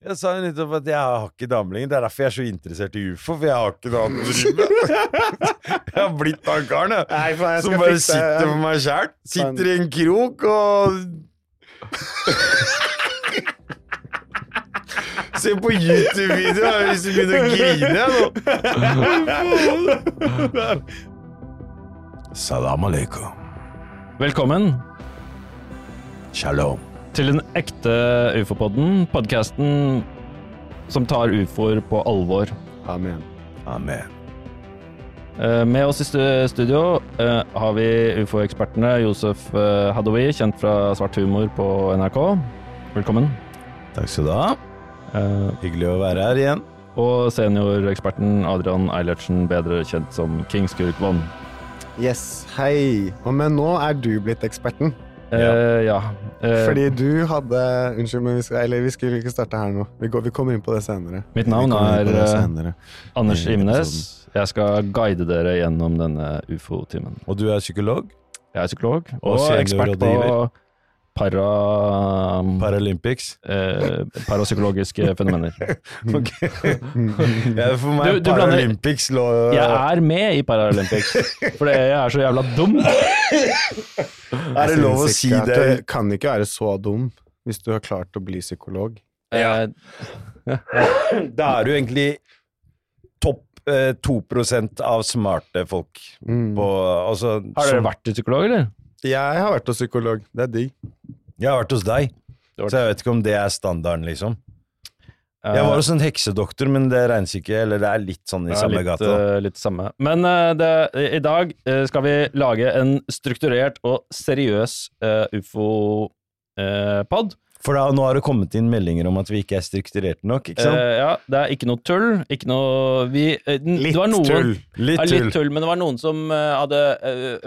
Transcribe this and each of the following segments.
Jeg sa jo nettopp at jeg har ikke dame lenger. Det er derfor jeg er så interessert i ufo, for jeg har ikke noe annet å drive med. Jeg har blitt han karen, jeg. Nei, jeg Som bare fikse- sitter for meg sjæl. Sitter i en krok og Se på YouTube-videoer hvis du begynner å grine nå. Salam aleikum. Velkommen Shalom. Til den ekte ufo-podden, podkasten som tar ufoer på alvor. Amen. Amen. Eh, Med oss i studio eh, har vi ufo-ekspertene Josef Hadowi, Hadoui, kjent fra Svart humor på NRK. Velkommen. Takk skal du ha. Eh, Hyggelig å være her igjen. Og senioreksperten Adrian Eilertsen, bedre kjent som King Skurk Von. Yes, hei. Og men nå er du blitt eksperten. Eh, ja. Uh, Fordi du hadde Unnskyld, men vi, skal, eller vi skulle ikke starte her nå. Vi, går, vi kommer inn på det senere. Mitt navn er eh, senere. Anders Imnes. Jeg skal guide dere gjennom denne ufo-timen. Og du er psykolog? Jeg er psykolog Og og, ekspert på. Para, Paralympics? eh, parapsykologiske fenomener. Ok. ja, for meg Du- du blander- Paralympics lå Jeg er med i Paralympics, for jeg er så jævla dum. Er det lov å si det? Du kan ikke være så dum hvis du har klart å bli psykolog. Ja. Da er du egentlig topp eh, 2 av smarte folk Mm. på altså, har dere som- vært psykolog, eller? Jeg har vært hos psykolog. Det er digg. Jeg har vært hos deg, så jeg vet ikke om det er standarden, liksom. Eh, Jeg var hos en heksedoktor, men det regnes ikke, eller det er litt sånn i samme litt, gata. eh, litt samme. Men eh, det, i dag skal vi lage en strukturert og seriøs ufo-pod. For da, nå har det kommet inn meldinger om at vi ikke er strukturerte nok, ikke sant? Uh, ja, det er ikke noe tull. Ikke noe vi, uh, Litt det var noen, tull. litt Ja, litt tull, men det var noen som uh, hadde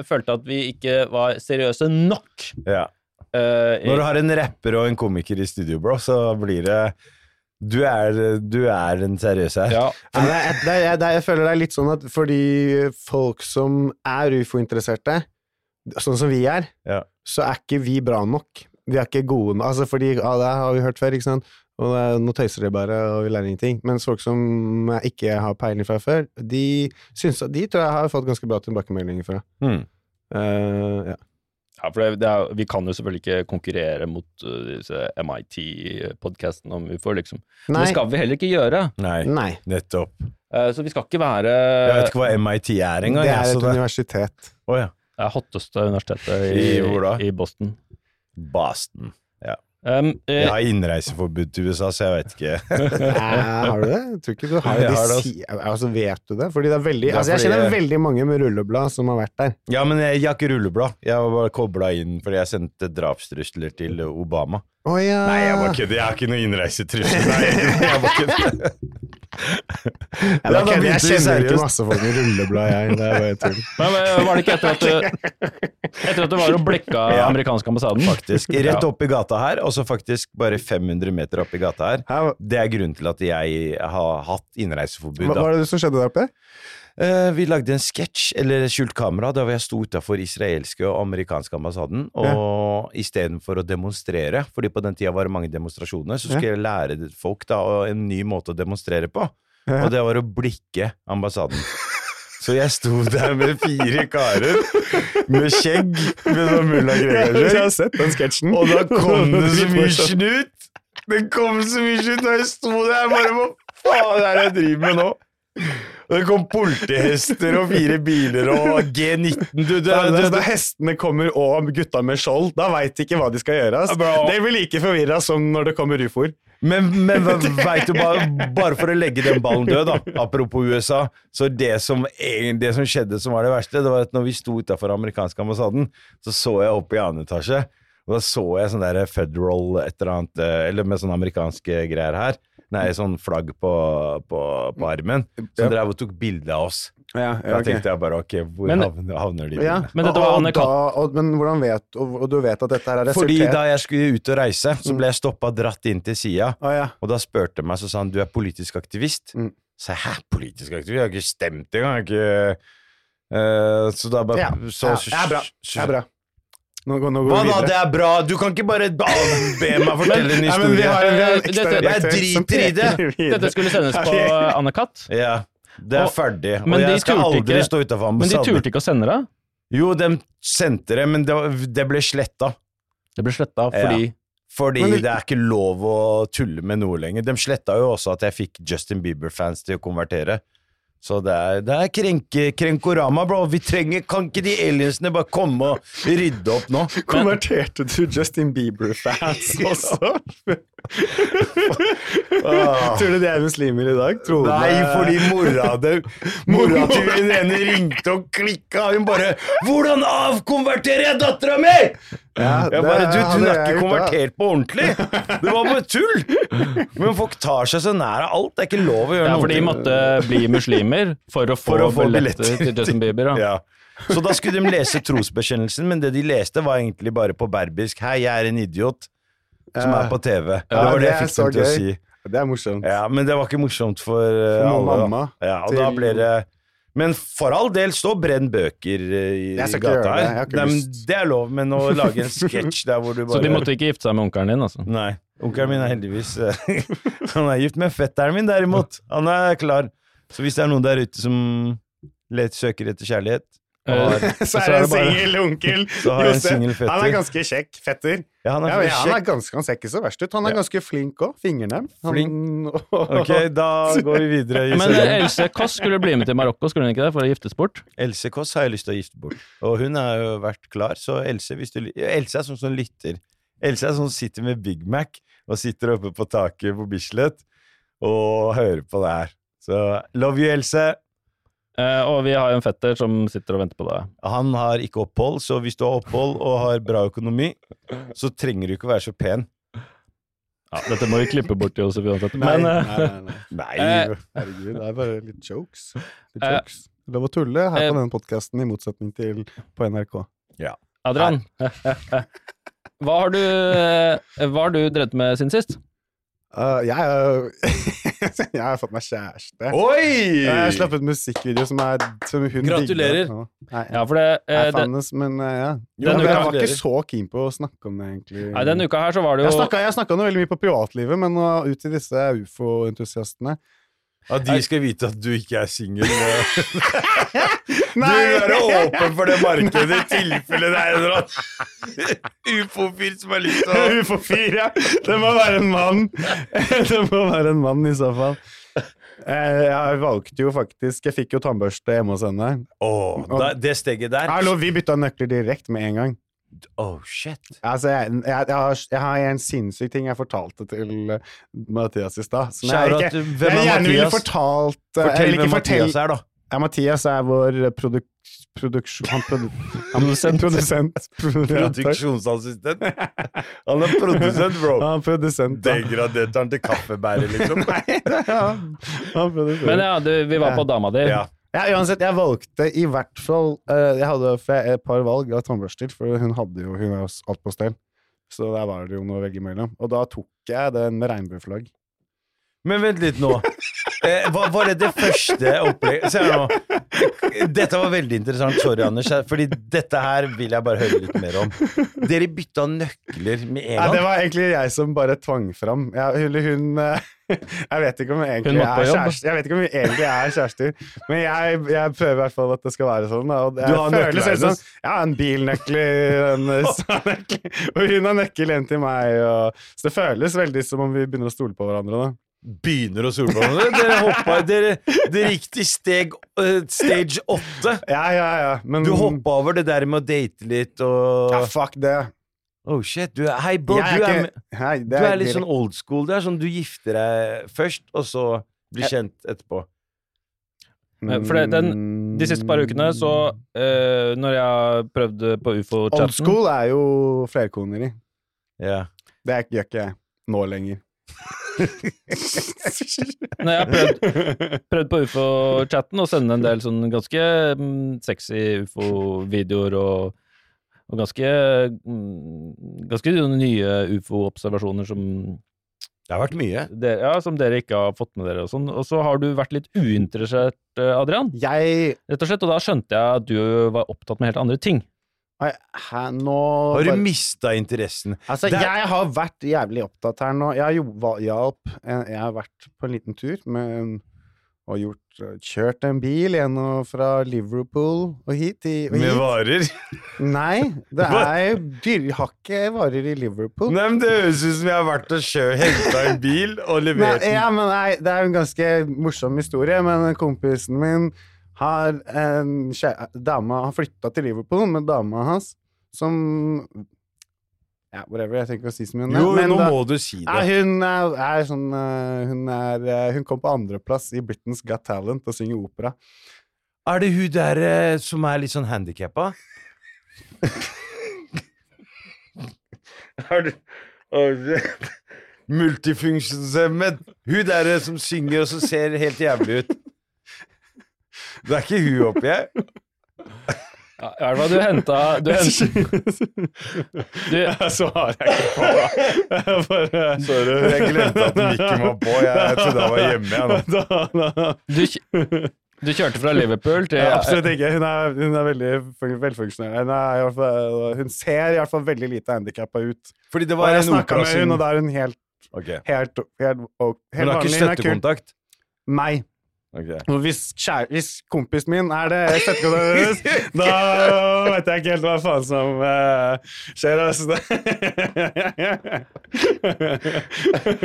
følt følte at vi ikke var seriøse nok. Ja. Når du har en rapper og en komiker i studio, bro, så blir det Du er, du er en seriøs her. ja, Nei, det er, det er, det jeg føler det er litt sånn at fordi folk som er ufo-interesserte, sånn som vi er, Ja. så er ikke vi bra nok. Vi er ikke gode nok. Altså fordi ja, det har vi hørt før, ikke sant. Og det er, nå tøyser de bare, og vi lærer ingenting. Mens folk som ikke har peiling fra før, de, synes, de tror jeg har fått ganske bra tilbakemeldinger fra. Mm. Uh, ja. ja, for det, det er, vi kan jo selvfølgelig ikke konkurrere mot uh, disse MIT-podkastene om ufo, liksom. Men det skal vi heller ikke gjøre. Nei, Nei. nettopp. Uh, så vi skal ikke være Jeg vet ikke hva MIT er engang. Det er et det- universitet. Oh, ja. det er hotteste universitetet i, I i Boston. Boston. Um, eh, Jeg har innreiseforbud til USA, så jeg vet ikke. Eh, har du det? Jeg tror ikke du har det. Har det, si- altså, vet du det? Fordi det er veldig Det er altså, Jeg kjenner jeg- veldig mange med rulleblad som har vært der. Ja, men jeg, jeg har ikke rulleblad. Jeg var bare kobla inn fordi jeg sendte drapstrusler til Obama. Oh, ja. Nei, jeg bare kødder. Jeg har ikke noe innreisetrusler. Nei, jeg bare kødder. Ja, da da jeg. begynte vi jeg kjenner ikke masse folk med rulleblad, jeg. Det er bare tull. men, men var det ikke etter at du, etter at du var og blekka Ja. amerikanske ambassaden? Faktisk. Rett opp i gata her, og så faktisk bare 500 meter opp i gata. Her, Det er grunnen til at jeg har hatt innreiseforbud. hva hva er det som skjedde der oppe? Eh, vi lagde en sketsj, eller skjult kamera, da jeg sto utafor israelske og amerikanske ambassaden. Og istedenfor å demonstrere, fordi på den tida var det mange demonstrasjoner, så skulle jeg lære folk da en ny måte å demonstrere på. Ja. Og det var å blikke ambassaden. Så jeg sto der med fire karer med skjegg, med sånn mulla Jeg har sett den sketsjen. Og da kom det så mye snut! Det kom så mye snut, og jeg sto der bare Hva faen er det jeg driver med nå? Det kom politihester og fire biler og G19 du, du, det, da, hestene kommer og gutta med skjold, da veit de ikke hva de skal gjøre. ass. Bra. Blir like forvirra som når det kommer ufoer. Men, men veit du bare, bare for å legge den ballen død, da, apropos USA, så det som, det som skjedde som var det verste, det var at når vi sto utafor amerikanske ambassaden, så så jeg opp i annen etasje, og da så jeg sånn der federal et eller annet, eh, eller med sånne amerikanske greier her, nei, sånn flagg på, på, på armen, som Ja. drev og tok bilde av oss. Ja, Da tenkte jeg bare ok, hvor Men- havner, havner de Ja. Men dette var og, da, og, men hvordan vet og, og du vet at dette her er Fordi da jeg skulle ut og reise, så ble jeg stoppa dratt inn til sida. Ah, ja. Og da spurte han meg, så sa han du er politisk aktivist. Mm. Så jeg, hæ, politisk aktivist? Jeg har ikke stemt engang. jeg har Ikke, Eh, så da bare Ja, så, ja, det er bra. Det er bra. Nå, går- nå går Hva vi da, det er bra! Du kan ikke bare be meg fortelle en vi historie. har, vi har en Dette- jeg redaktør som driter i det. peker videre. Dette skulle sendes på Anne-Kat. Ja, det er Og- ferdig. Og men de jeg skal turte aldri ikke- stå utafor men de ambassaden. turte ikke å sende det. Jo, de sendte det, men det, var- det ble sletta. Det ble sletta Ja. fordi Fordi Men det- det er ikke lov å tulle med noe lenger. De sletta jo også at jeg fikk Justin Bieber-fans til å konvertere. Så det er, det er krenke, krenkorama, bro. Vi trenger, Kan ikke de aliensene bare komme og rydde opp nå? Konverterte du Justin Bieber-fans også? Ah. Tror du de er muslimer i dag? Tror Nei, det... fordi mora det- Mora til hun ene ringte og klikka. Hun bare 'Hvordan avkonverterer jeg dattera mi?' Ja, Jeg bare, du, du er ikke konvertert på ordentlig! Det var bare tull! Men folk tar seg så nær av alt. Det er ikke lov å gjøre Ja, noe. for de måtte bli muslimer for å få, For å få billetter billetter til Justin Bieber. Ja. Ja. Så da skulle de lese trosbekjennelsen, men det de leste, var egentlig bare på berbisk 'Hei, jeg er en idiot', som er på TV. det var det det jeg fikk dem til å si. Det er morsomt. Ja, Men det var ikke morsomt for, For alle. mamma Ja, og til- da ble det Men for all del, stå brenn bøker uh, i, Jeg skal i ikke gata gjøre det, jeg her. har ikke Nei, lyst. det er lov, men å lage en sketsj der hvor du bare Så de måtte ikke gifte seg med onkelen din, altså? Nei. Onkelen min er heldigvis uh, Han er gift med fetteren min, derimot. Han er klar. Så hvis det er noen der ute som let, søker etter kjærlighet og har, Så er det en singel onkel. Josef. Han er ganske kjekk. Fetter. Ja, han er Ja, han, er ganske, han ser ikke så verst ut. Han er Ja. ganske flink òg. Fingernem. Han, Flink. Ok, da går vi videre. i Men eh, Else Kåss skulle bli med til Marokko, skulle hun ikke det, for å giftes bort? Else Kåss har jeg lyst til å gifte bort. Og hun har jo vært klar, så Else, hvis du, Else er sånn som lytter. Else er sånn som sitter med Big Mac og sitter oppe på taket på Bislett og hører på det her. Så love you, Else. Eh, og vi har jo en fetter som sitter og venter på deg. Han har ikke opphold, så hvis du har opphold og har bra økonomi, så trenger du ikke å være så pen. Ja, dette må vi klippe bort, Josef, uansett. Nei, Men uh, nei, nei, nei. Nei, Eh, Herregud, det er bare litt jokes. Litt Eh, jokes. Lov å tulle her eh, på denne podkasten, i motsetning til på NRK. Adrian, hva har du, eh, hva har du drevet med siden sist? Uh, jeg, jeg har fått meg kjæreste. Oi! Jeg har sluppet musikkvideo som, er, som hun Gratulerer. digger. Nei, Ja, for det, jeg eh, det men eh, ja. Jo, Men uka- jeg var ikke så keen på å snakke om det, egentlig. Nei, denne uka her så var det Jeg jo snakka, jeg snakka noe veldig mye på privatlivet, men nå ut til disse ufo-entusiastene At de skal vite at du ikke er singel. Du vil være åpen for det markedet i tilfelle det er en eller annen ufo-fyr som har lyst til å Ufo-fyr, ja! Det må være en mann! Det må være en mann, i så fall. Eh, Jeg valgte jo faktisk Jeg fikk jo tannbørste hjemme hos henne. Åh, da, Det steget der Hallo, vi bytta nøkler direkte med en gang. Oh, shit. Altså, jeg, jeg, jeg, har, jeg har en sinnssyk ting jeg fortalte til eh, Mathias i stad. Som jeg, ikke, jeg er gjerne ville fortalt eh, Fortell eller ikke hvem fortell- Mathias er, da. Ja, Mathias er vår produk, produksjon... Han produ, han Produsent. produsent. Produksjonsassistent. Han er produsent, bro. Han er produsent. da. Degraderte han til kaffebærer, liksom. Nei, er han. Men ja, du, vi var på dama di. Ja. Ja, uansett, jeg valgte i hvert fall uh, Jeg hadde et par valg av tannbørster, for hun hadde jo hun har alt på stell. Så der var det jo noe å velge mellom. Og da tok jeg den med regnbueflagg. Men vent litt nå. Eh, var, var det det første opplegget Se her nå. Dette var veldig interessant. Sorry, Anders. Fordi dette her vil jeg bare høre litt mer om. Dere bytta nøkler med en Nei, det var egentlig jeg som bare tvang fram. Ja, hun, hun eh, Jeg vet ikke om vi Hun egentlig måtte er kjæreste Jeg vet ikke om hun egentlig er kjærester, men jeg, jeg prøver i hvert fall at det skal være sånn. Da. Du har nøkler, sånn. Ja, en bilnøkkel, en nøkkel, og hun har nøkkel hjem til meg. Og, så det føles veldig som om vi begynner å stole på hverandre. da Begynner å på? Dere hoppa Dere, dere gikk til steg, eh, stage åtte. Ja, ja, ja. Men Du hoppa over det der med å date litt og Ja, fuck det. Oh shit. Du er, hei, bro. er Du er, ikke- Hei, du er litt sånn old school. Det er sånn du gifter deg først, og så blir kjent etterpå. Eh, For det, den, de siste par ukene, så uh, Når jeg prøvde på ufo-chatten Old school er jo flerkoneri. Ja. Det gjør ikke jeg nå lenger. Når jeg har prøvd, prøvd på ufo-chatten å sende en del sånn ganske mm, sexy ufo-videoer og, og ganske mm, ganske nye ufo-observasjoner som Det har vært mye. dere, ja, som dere ikke har fått med dere og sånn. Og så har du vært litt uinteressert, eh, Adrian, Jeg rett og slett. Og da skjønte jeg at du var opptatt med helt andre ting. Hæ, nå Har du mista interessen? Altså, Det er- jeg har vært jævlig opptatt her nå. Jeg har, jo, hjalp, jeg har vært på en liten tur med og gjort, kjørt en bil gjennom fra Liverpool og hit. I, og Med hit. varer? Nei, det er dyr, har ikke varer i Liverpool. Nei, men Det høres ut som jeg har vært og henta en bil og levert den. ja, men nei, det er jo en ganske morsom historie, men kompisen min har en dame har flytta til Liverpool med dama hans, som Ja, whatever, jeg tenker å si så mye om det. Jo, men nå da- må du si Ja, det. hun er, er sånn eh, Hun er eh, Hun kom på andreplass i Britain's Got Talent og synger opera. Er det hun der eh, som er litt sånn handikappa? Er du Multifunksjonshemmet. Hun der som synger og som ser helt jævlig ut. Det er ikke hun, oppi her. Ja, I hvert fall, du henta Du henta du, Så har jeg ikke på meg. Bare Sorry, jeg glemte at mikken var på. Jeg trodde jeg var hjemme. Jeg, nå. da, da. du, kj- du kjørte fra Liverpool til Ja, absolutt ikke. Hun er, hun er veldig fun- velfunksjonerende. Hun, er i hvert fall, hun ser i hvert fall veldig lite handikappa ut. Fordi det Og var jeg en snakka med hun, og da er hun helt, Ok. helt, helt, helt, helt Men du har ikke. Hun er kul. støttekontakt? Meg. Ok. Og hvis, kjære, hvis kompisen min er det støttekontakten hennes, da vet jeg ikke helt hva faen som uh, skjer. Altså.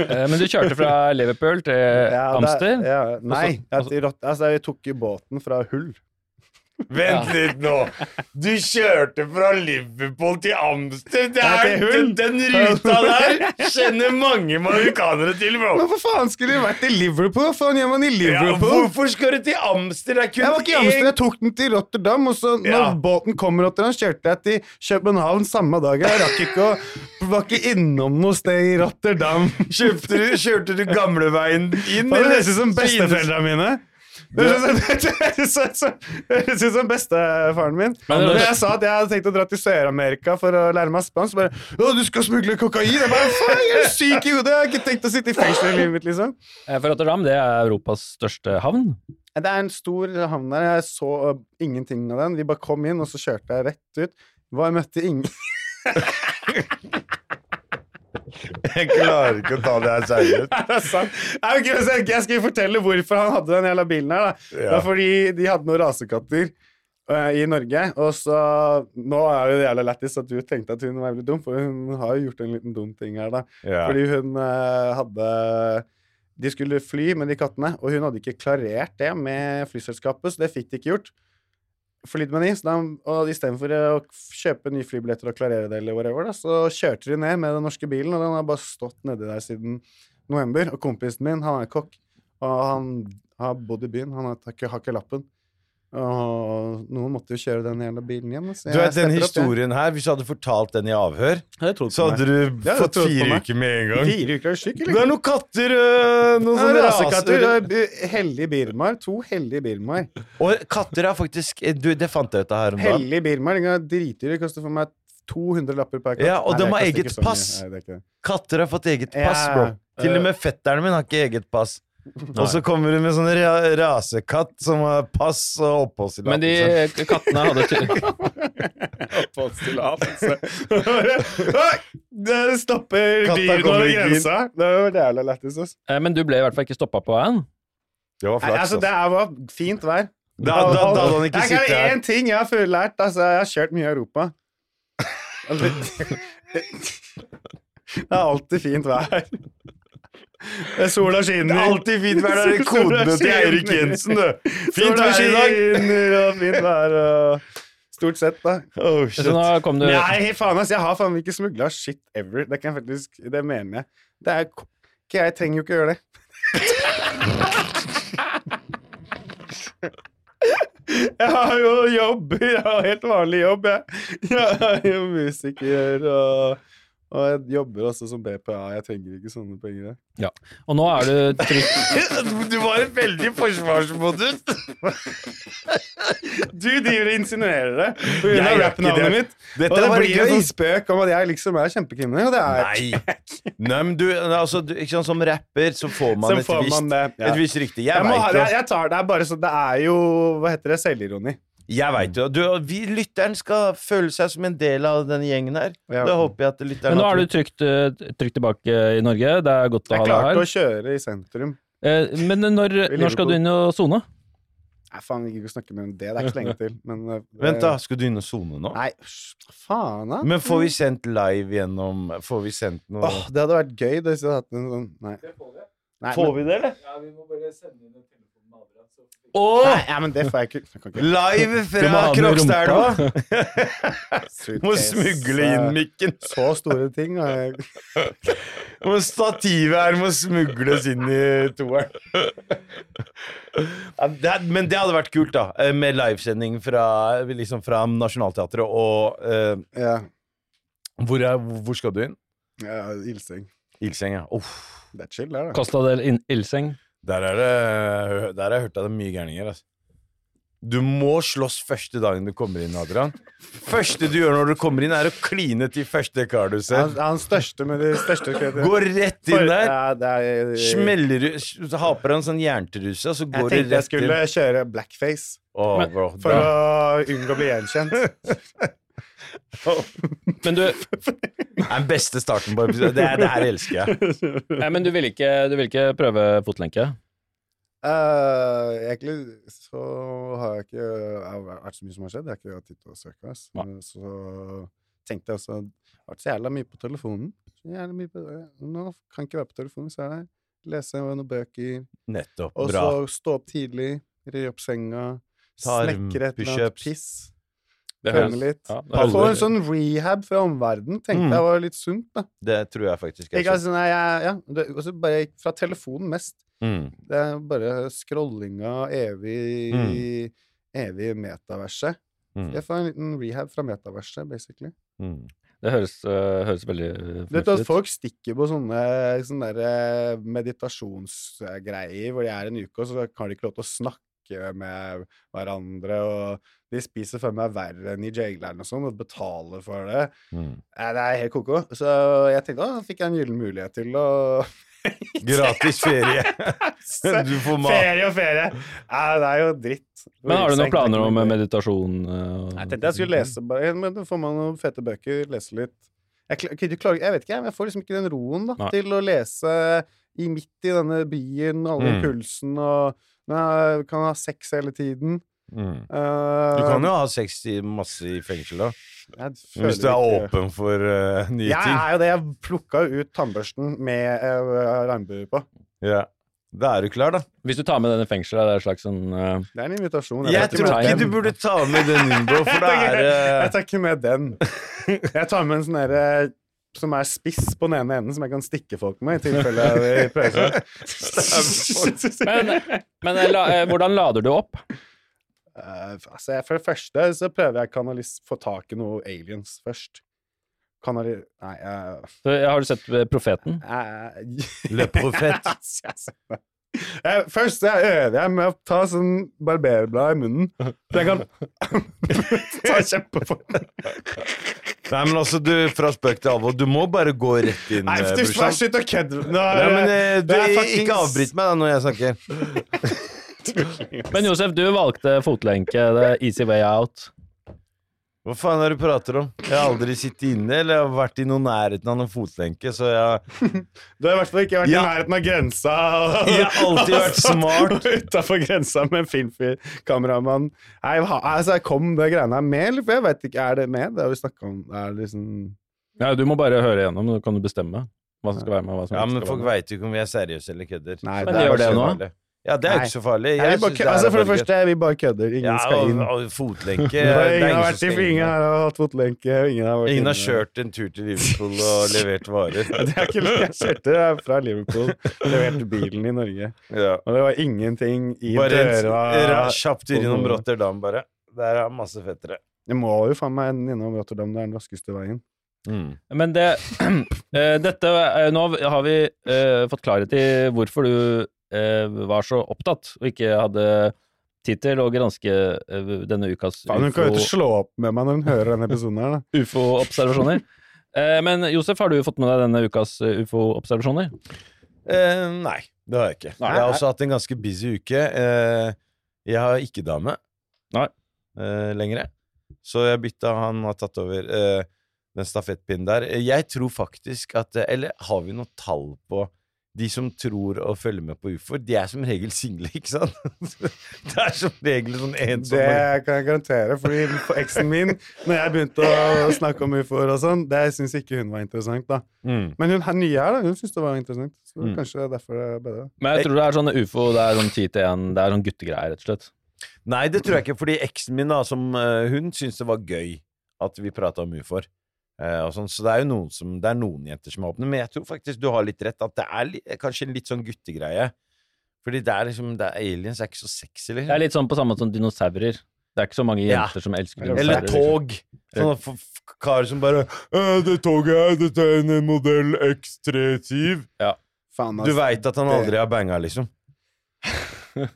Eh, Men du kjørte fra Liverpool til Ja, Amster? Ja, nei, jeg, i altså, jeg tok båten fra Hull. Vent litt nå! Du kjørte fra Liverpool til Amsterdam! Er, den, den ruta der kjenner mange marokkanere til, bro! Men for faen skulle du vært i Liverpool? Faen gjør man i Ja, hvorfor skal du til Amsterdam? Er Jeg var ikke i Amsterdam, jeg tok den til Rotterdam, og så når Ja. båten kom Rotterdam, kjørte jeg til København samme dag. Jeg rakk ikke å Var ikke innom noe sted i Rotterdam. Kjørte du, kjørte du gamleveien inn? Hva det nesten som besteforeldra mine? Det høres ut som- bestefaren min. Men Når jeg sa at jeg hadde tenkt å dra til Sør-Amerika for å lære meg spansk, så bare 'Å, du skal smugle kokain?' Jeg bare 'Faen, jeg er syk i hodet! Jeg har ikke tenkt å sitte i fengsel i livet mitt', liksom. Eh, For Rotterdam det er Europas største havn. Det er en stor havn der. Jeg så uh, ingenting av den. Vi bare kom inn, og så kjørte jeg rett ut. Hva jeg møtte ingen Jeg klarer ikke å ta det her seriøst. Er det sant? Nei, ok, jeg, skal fortelle hvorfor han hadde den jævla bilen her. da. Det var er fordi de hadde noen rasekatter eh, i Norge, og så Nå er det jævla lættis at du tenkte at hun var veldig dum, for hun har jo gjort en liten dum ting her, da. Ja. Fordi hun eh, hadde De skulle fly med de kattene, og hun hadde ikke klarert det med flyselskapet, så det fikk de ikke gjort. Med de, så da, og istedenfor å kjøpe nye flybilletter og klarere det, eller whatever, da, så kjørte de ned med den norske bilen, og den har bare stått nedi der siden november. Og kompisen min, han er kokk, og han har bodd i byen, han har ikke, har ikke lappen. Og noen måtte jo kjøre den hele bilen hjem. Så Du vet, den historien opp, ja. her, hvis du hadde fortalt den i avhør, så hadde du Ja, fått fire uker med en gang. Fire uker er du syk, Det er noen katter øh, Noen sånne rasekatter. er Hellig Birmar. To hellige Birmar. Og katter er faktisk eh, du, Det fant jeg ut av her om dagen. Hellig Birmar. Den dritdyr. Det koster for meg 200 lapper per katt. Ja, og Nei, de har eget pass. Nei, er. Katter har fått eget pass, Ja, bro. Til øh. og med fetteren min har ikke eget pass. Og så kommer du med sånn ra rasekatt som har pass og Men de kattene hadde Oppholdstillatelse. Det stopper over ikke inn. grensa. Det var jævla lættis. Eh, Men du ble i hvert fall ikke stoppa på veien? Det var Nei, flaks. Altså, det altså. var fint vær. Da, da, da da han ikke Jeg kan én ting jeg har følt lært. Altså, jeg har kjørt mye i Europa. Det er alltid fint vær. Det er Sola Det skinner. er alltid fint vær. Det er kodene til Eirik Jensen, du. Fint vær i dag. og fint vær og Stort sett, da. Oh, Så nå kom du Nei, faen ass, jeg har faen ikke smugla shit ever. Det kan jeg faktisk, det mener jeg. Det er ikke Jeg trenger jo ikke gjøre det. Jeg har jo jobb. jeg har helt vanlig jobb, jeg. Jeg er jo musiker og, og jeg jobber også som BPA. Jeg trenger ikke sånne penger. jeg. Og nå er du trygt Du var en veldig forsvarsmodus. Du driver og insinuerer det på Jeg grunn av rappnavnet det. mitt. Dette og det blir en sånn spøk om at jeg liksom er kjempekriminell, og det er jeg Nei. Nei, men du, altså, du ikke sant, Som rapper så får man, Så et, får visst, man det, ja. et visst rykte. Jeg, Jeg, må jeg, jeg tar det er bare sånn Det er jo Hva heter det? Selvironi. Jeg veit jo du, vi, Lytteren skal føle seg som en del av denne gjengen her. Ja. Det håper jeg at lytteren Men nå er du trygt, eh, trygt tilbake i Norge. Det er godt å Jeg ha deg klarte her. å kjøre i sentrum. Eh, Men når, når skal du inn og sone? Nei, faen, vi gidder ikke å snakke mer om det. Det er ikke så lenge til. Men, uh, Vent, da. Skal du inn og sone nå? Nei, faen, da? Men får vi sendt live gjennom Får vi sendt noe Åh, det hadde vært gøy hvis vi hadde hatt en sånn Nei. Nei, Får men, vi det, eller? Nei, ja, men det får jeg ikke. Jeg ikke. Live fra Krokstadelva! Må smugle inn mikken. Så store ting. Jeg, stativet her må smugles inn i toeren. Ja, Men det hadde vært kult, da. eh, Med livesending fra, liksom fra Nationaltheatret og uh, ja, hvor, er, hvor skal du inn? ja, ildseng. Ildseng, ja. Uff. Det er chill, det. Costa del In- Ilseng. Der, er det, der har jeg hørt av det mye gærninger. Altså. Du må slåss første dagen du kommer inn, Adrian. Første du gjør når du kommer inn, er å kline til første kar du ser. Han, han største med de største skreddene. Går rett inn der. Ja, er, Smeller du Har på deg en sånn jerntruse, og så Jeg går du tenkte jeg rett inn. skulle kjøre blackface Oh, bro, for da. å unngå å bli gjenkjent. Men du, Det er den beste starten på episoden. Det, det her elsker jeg. nei, men du vil ikke, du vil ikke prøve fotlenke? Uh, egentlig så har jeg ikke Det har vært så mye som har skjedd. Jeg har ikke hatt tid til å søke. Ass. Så tenkte jeg også Det har vært så jævla mye på telefonen. Jævla mye på, nå kan jeg ikke være på telefonen, så er det lese noen bøker. Nettopp. Og Bra. så stå opp tidlig, ri opp senga, snekre et eller annet piss. Det høres- litt. ja, det Få høres- en sånn rehab fra omverdenen tenkte Mm. jeg var litt sunt. da Det tror jeg faktisk er altså, nei, jeg, ja, det, også bare fra telefonen mest. Mm. Det er bare scrollinga, evig Evig metaverset. Mm. Jeg får en liten rehab fra metaverset, basically. Mm. Det høres, uh, høres veldig Du vet fornuftig at ut. folk stikker på sånne, sånne eh, meditasjonsgreier hvor de er en uke, og så har de ikke lov til å snakke med hverandre, og de spiser for meg verre enn i jaileren og sånn, og betaler for det. Mm. Det er helt ko-ko. Så jeg tenkte da fikk jeg en gyllen mulighet til å Gratis ferie. Du får mat. Ferie og ferie! Nei, det er jo dritt. Men har du noen planer om meditasjon? øh, Jeg tenkte jeg skulle lese bare, men da får man noen fete bøker, lese litt. Jeg, jeg vet ikke, jeg, får liksom ikke den roen da, til å lese i midt i denne byen, alle Mm. pulsen, og men jeg kan ha sex hele tiden. Mm. Eh, Du kan jo ha sex i masse i fengsel, da. Hvis du er ikke- åpen for uh, nye Jeg ting. er jo det. Jeg plukka ut tannbørsten med uh, regnbue på. Ja. Da er du klar, da. Hvis du tar med den i fengsel, er det en slags sånn uh... Det er en invitasjon. Jeg jeg tror ikke den. du burde ta med den inn, for det er Jeg tar ikke med den. Jeg tar med en sånn derre som er spiss på den ene enden, som jeg kan stikke folk med i tilfelle de prøver seg. Men, men øh, la, øh, hvordan lader du opp? Uh, altså, jeg- for det første så prøver jeg å få tak i noe aliens først. Kanali... Nei, uh, Så, har du sett Profeten? Uh, Le Profet. Uh. Jeg, først så øver jeg med å ta sånn barberblad i munnen, så jeg kan ta kjempefort. Nei, men altså, du, fra spøk til alvor, du må bare gå rett inn, Nei, eh, du, brorsan. slutt å kødde! Ikke avbryt meg da når jeg snakker. Men Josef, du valgte fotlenke, the easy way out. Hva faen er det du prater om? Jeg har aldri sittet inne, eller jeg har vært i noen nærheten av noen fotlenke, så jeg Du har i hvert fall ikke vært Ja. i nærheten av grensa. Og, Jeg har alltid vært smart. Utafor grensa med en filmfyr, kameramann. Nei, hva- altså, kom det greiene her med, eller? For jeg vet ikke, er det med? Det har vi snakka om. Er liksom Ja, du må bare høre igjennom, så kan du bestemme hva som skal være med. Hva som Ja, men skal folk veit jo ikke om vi er seriøse eller kødder. Nei, Men det er gjør det nå? Ja, det er jo ikke så farlig. Jeg bare, det altså, for det første, vi bare kødder. Ingen ja, skal og, inn. og fotlenke er er ingen har vært i ingen har hatt fotlenke. Ingen har vært Ingen har kjørt en tur til Liverpool og levert varer. Det er ikke Jeg kjørte fra Liverpool, leverte bilen i Norge. Ja. Og det var ingenting i Bare døra. Bare kjapp tur innom Rotterdam, bare. Der er masse fettere. Jeg må jo faen meg innom Rotterdam, det er den raskeste veien. Mm. Men det eh, Dette eh, Nå har vi eh, fått klarhet i hvorfor du var så opptatt og ikke hadde tid til å granske eh, denne ukas Faen, Hun kan jo ikke slå opp med meg når hun hører denne episoden her, da. UFO-observasjoner. Eh, men Josef, har du fått med deg denne ukas eh, UFO-observasjoner? Eh, nei, det har jeg ikke. Nei. Jeg har også hatt en ganske busy uke. Eh, jeg har ikke dame. Nei. uh, lenger. Så jeg bytta, han har tatt over eh, den stafettpinnen der. Eh, Jeg tror faktisk at eh, Eller har vi noe tall på de som tror og følger med på ufoer? De er som regel single, ikke sant? det er som regel sånn ensomme Det kan jeg garantere, fordi for eksen min, når jeg begynte å snakke om ufoer og sånn, det syns ikke hun var interessant, da. mm. Men hun her nye her, da, hun syntes det var interessant. Så Mm. kanskje det er derfor det er bedre. Men jeg tror det er sånn ufo, det er sånn 10 til 1, det er sånn guttegreier, rett og slett. Nei, det tror jeg ikke, fordi eksen min, da, som eh, hun syntes det var gøy at vi prata om ufoer. Eh, og sånn, så det er jo noen, som, det er noen jenter som er åpne, men jeg tror faktisk du har litt rett, at det er litt, kanskje en litt sånn guttegreie. Fordi det er liksom det er, Aliens er ikke så sexy, Det liksom. er litt sånn på samme måte som dinosaurer. Det er ikke så mange Ja. jenter som elsker dinosaurer. Eller tog. Sånne f- f- karer som bare «Øh, 'Det toget her, dette er en modell X37'. Faen, Du ass. veit at han aldri har banga, liksom.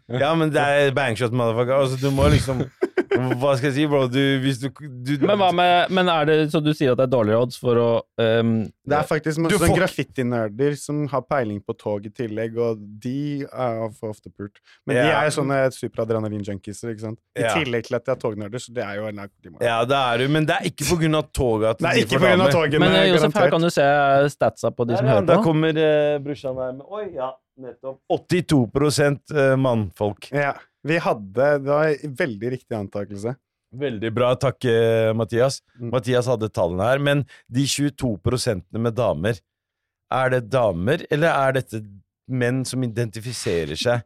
Ja, men det er bangshot, motherfucker. Altså, du må liksom Hva skal jeg si, bro? Du, hvis du, du Men hva med Men er det så du sier at det er dårligere odds for å um, Det er faktisk masse får- graffitinerder som har peiling på tog i tillegg, og de er for ofte pult. Men de er jo sånne superadrenalin-junkiser, ikke sant? I Ja. tillegg til at de er tognerder, så det er jo en Ja, det er du, men det er ikke på grunn av toget at er de ikke får på damer. togene, Men Josef, Josef, her kan du se statsa på de som Der, ja, hører Da kommer uh, brorsan her med Oi, ja, nettopp. 82 eh, mannfolk. Ja. Vi hadde Det var en veldig riktig antakelse. Veldig bra, takk, eh, Mathias. Mm. Mathias hadde tallene her. Men de 22% med damer, er det damer, eller er dette menn som identifiserer seg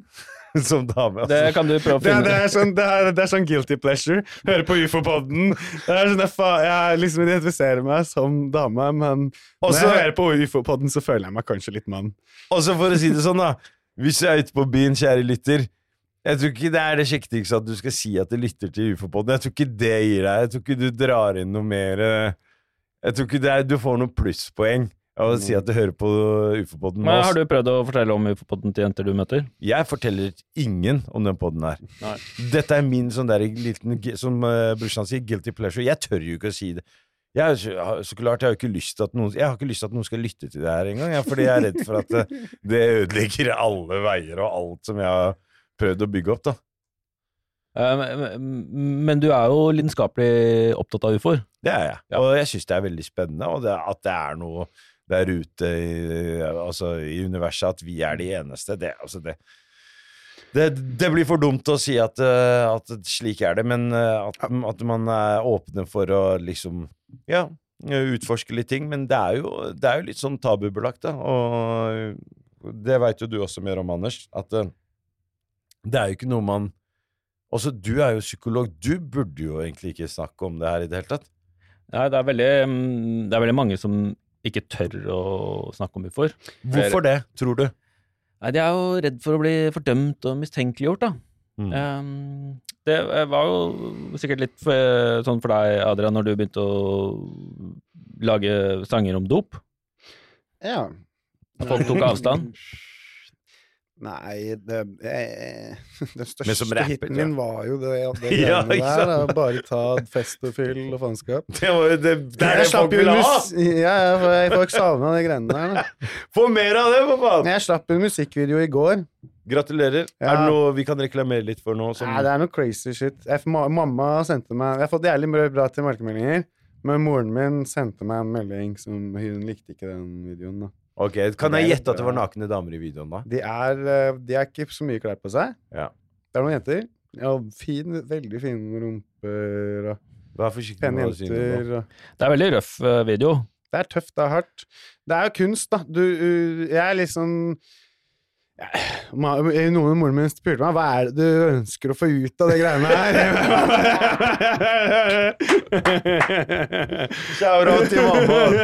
som damer? Det Altså, kan du prøve å Det er, finne det, er sånn, det, er, det er sånn guilty pleasure. Høre på ufo-podden. Sånn, jeg, liksom identifiserer meg som dame, men når jeg hører på ufo-podden, så føler jeg meg kanskje litt mann. Og så for å si det sånn, da. Hvis jeg er ute på byen, kjære lytter Jeg tror ikke det er det kjektigste at du skal si at du lytter til UFO-podden. Jeg tror ikke det gir deg Jeg tror ikke du drar inn noe mer eh, Jeg tror ikke er, du får noen plusspoeng av å si at du hører på oss. Har du prøvd å fortelle om ufo-podden til jenter du møter? Jeg forteller ingen om den podden her. Nei. Dette er min sånn der liten, som uh, brorsan sier, guilty pleasure. Jeg tør jo ikke å si det. Jeg, så- så klart, jeg har ikke lyst til at noen Jeg har ikke lyst til at noen skal lytte til det her engang, fordi jeg er redd for at eh, det ødelegger alle veier og alt som jeg har prøvd å bygge opp, da. Eh, men- du er jo lidenskapelig opptatt av ufoer. Det er jeg. Ja. Og jeg syns det er veldig spennende, og det, at det er noe der ute i, altså, i universet, at vi er de eneste. Det, altså, det, det, det blir for dumt å si at, eh, at slik er det, men eh, at, at man er åpne for å liksom Ja, utforske litt ting. Men det er jo, det er jo litt sånn tabubelagt, da. Og det veit jo du også mer om, Anders, at det er jo ikke noe man Altså, du er jo psykolog. Du burde jo egentlig ikke snakke om det her i det hele tatt. Nei, det er veldig, mm, det er veldig mange som ikke tør å snakke om ufoer. Hvorfor det, tror du? Nei, de er jo redd for å bli fordømt og mistenkeliggjort, da. Mm. Um, det var jo sikkert litt for, sånn for deg, Adrian, når du begynte å lage sanger om dop. Ja. Folk tok avstand. Nei, det, den største rapper, hiten jeg. min var jo det, det Ja, greiene ikke der. Bare ta fest og fyll og faenskap. Det var jo det, det er Jeg det folk ville vil ha! Ja, ja, jeg- folk savna de greiene der. Få mer av det, for faen! Jeg slapp en musikkvideo i går. Gratulerer. Ja. Er det noe vi kan reklamere litt for nå? Som... Nei, det er noe crazy shit. Jeg, mamma sendte meg Jeg har fått jævlig bra tilbakemeldinger, men moren min sendte meg en melding som hun likte ikke den videoen. da. Ok, Kan jeg gjette at det var nakne damer i videoen, da? De er, eh, de er ikke så mye klær på seg. Ja. Det er noen jenter. Ja, fin, veldig fine rumper og Vær forsiktig med hva du sier nå. Det er veldig røff eh, video. Det er tøft, det er hardt. Det er jo kunst, da. Du, uh, jeg er liksom ja, Noen moren min spurte meg hva er det du ønsker å få ut av de greiene her. Shout-out til mamma. Uh,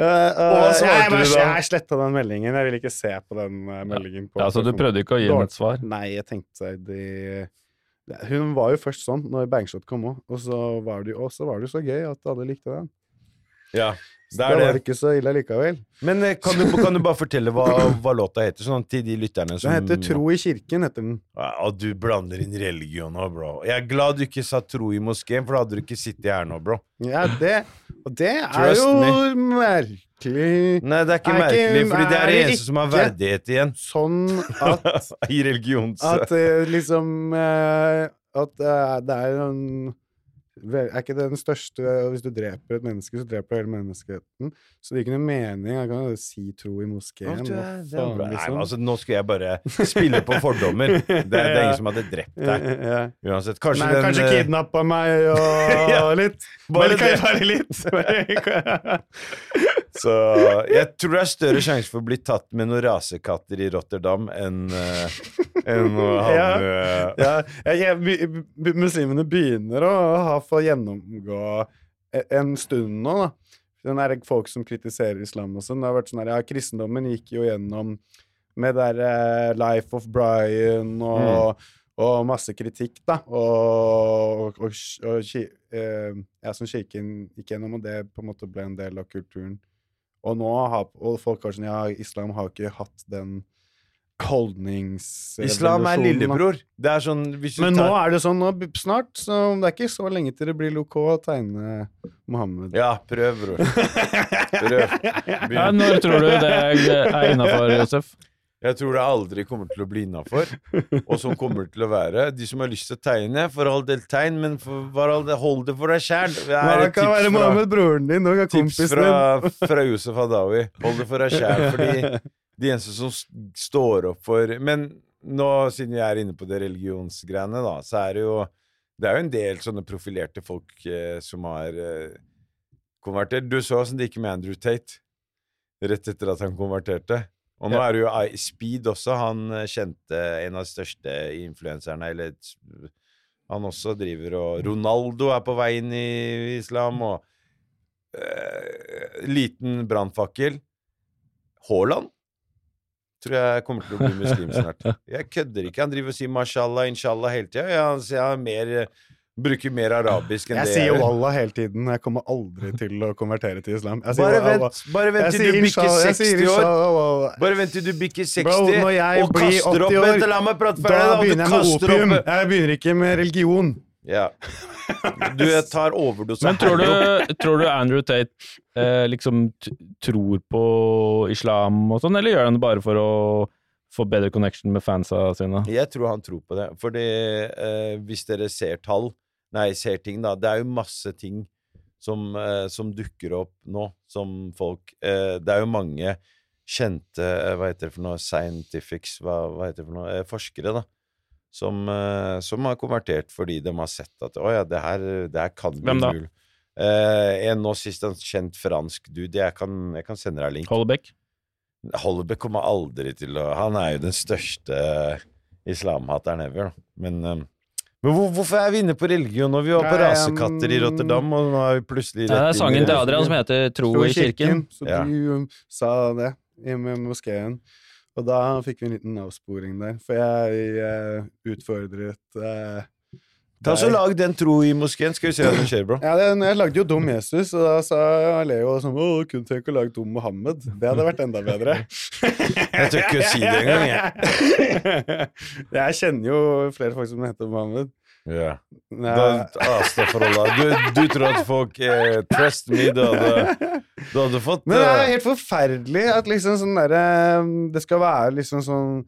uh, Og hva svarte jeg, du da? Jeg sletta den meldingen. Jeg ville ikke se på den uh, meldingen. På Ja, så du prøvde ikke å gi henne et svar? Nei, jeg tenkte de Hun var jo først sånn når Bangshot kom òg, og så var det og så var det jo så gøy at alle likte den. Ja, det er det var ikke så ille likevel. Men eh, kan du, kan du bare fortelle hva, hva låta heter, sånn til de lytterne som Den heter Tro i kirken, heter den. Ja, du blander inn religion nå, bro. Jeg er glad du ikke sa tro i moskeen, for da hadde du ikke sittet her nå, bro. Ja, det Og det er jo merkelig Nei, det er ikke Er ikke- merkelig, fordi det er det eneste som har verdighet igjen sånn at i religions... At eh, liksom eh, at det er, en Er ikke det den største Hvis du dreper et menneske, så dreper du hele menneskeheten. Så det gir ikke noe mening. Jeg kan jo si tro i moskeen. Hva faen, bra. Nei, liksom? men altså, nå skal jeg bare spille på fordommer. Det det er ingen som hadde drept deg. Uansett. Kanskje Nei, den kanskje eh, kidnappa meg og Ja, litt. bare Bare, det. bare litt. Så jeg tror det er større sjanse for å bli tatt med noen rasekatter i Rotterdam enn uh, en å havne ja, ja, ja, mu- mu- muslimene begynner å ha fått gjennomgå e- en stund nå, da. Den er folk som kritiserer islam og sånn. Det har vært sånn her, ja, Kristendommen gikk jo gjennom med det der eh, Life of Brian og, og masse kritikk, da. Og, og, og, og eh, ja, som kirken gikk gjennom, og det på en måte ble en del av kulturen. Og nå har og folk har sånn Ja, islam har ikke hatt den holdnings... Islam er lillebror. Det er sånn Men nå er det sånn nå, snart, så det er ikke så lenge til det blir loko å tegne Mohammed. Ja, prøv, bror. Prøv. Ja, når tror du det er innafor, Josef? Jeg tror det aldri kommer til å bli innafor. Og som kommer til å være De som har lyst til å tegne, for all del tegn, men hold det for deg sjæl. Det et kan være Mohammed, broren din og tips kompisen fra, Yusuf Hadawi. Hold det for deg sjæl, fordi de eneste som står opp for Men nå, siden jeg er inne på det religionsgreiene, da, så er det jo Det er jo en del sånne profilerte folk eh, som har eh, konvertert. Du så åssen det gikk med Andrew Tate rett etter at han konverterte. Og nå er det jo Speed også, han eh, kjente en av de største influenserne, eller han også driver og Ronaldo er på vei inn i islam, og uh, liten brannfakkel. Haaland tror jeg kommer til å bli muslim snart. Jeg kødder ikke. Han driver og sier mashallah, inshallah hele tida. Ja, han sier er mer, bruker mer arabisk enn Jeg det sier jo gjør. wallah hele tiden. Jeg kommer aldri til å konvertere til islam. Jeg sier Bare vent, bare vent Jeg til du bikker inshallah, jeg sier 60 år. Bare vent til du bikker 60 Bro, når jeg og blir kaster 80 opp år, Vent, la meg prate Da ferdig, da. begynner jeg med opium. opp Jeg begynner ikke med religion. Ja. Du jeg tar overdose Men tror du, tror du Andrew Tate eh, liksom t tror på islam og sånn, eller gjør han det bare for å få bedre connection med fansa sine? Jeg tror han tror på det. Fordi eh, hvis dere ser tall, nei, ser ting, da Det er jo masse ting som, eh, som dukker opp nå, som folk eh, Det er jo mange kjente eh, Hva heter det for noe? Scientifics, hva, hva heter det for noe? Eh, forskere, da. Som, eh, som har konvertert fordi de har sett at å ja, det her, det her kan bli Hvem da? mulig. Eh, en nå sist en kjent fransk dude. Jeg kan, jeg kan sende deg link. Hollebeck? Hollebeck kommer aldri til å Han er jo den største islamhateren ever, da. Men, men hvor, hvorfor er vi inne på religion når vi var på Nei, rasekatter i um, Rotterdam, og nå er vi plutselig Det er sangen til? Adrian som heter 'Tro i kirken'. Så Ja. du um, sa det i moskeen. Og da fikk vi en liten avsporing der, for jeg uh, utfordret eh, Ta så. Lag den tro i moskeen, skal vi se hva som skjer, bro. Ja, den, jeg lagde jo Dum Jesus, og da sa Leo sånn Å, kunne tenke å lage Dum Mohammed. Det hadde vært enda bedre. Jeg tør ikke å si det engang, jeg. jeg kjenner jo flere folk som heter Mohammed. Ja. Astagfirullah. Du, du tror at folk eh, Trust me, du hadde, du hadde fått Men det er eh, helt forferdelig at liksom sånn derre Det skal være liksom sånn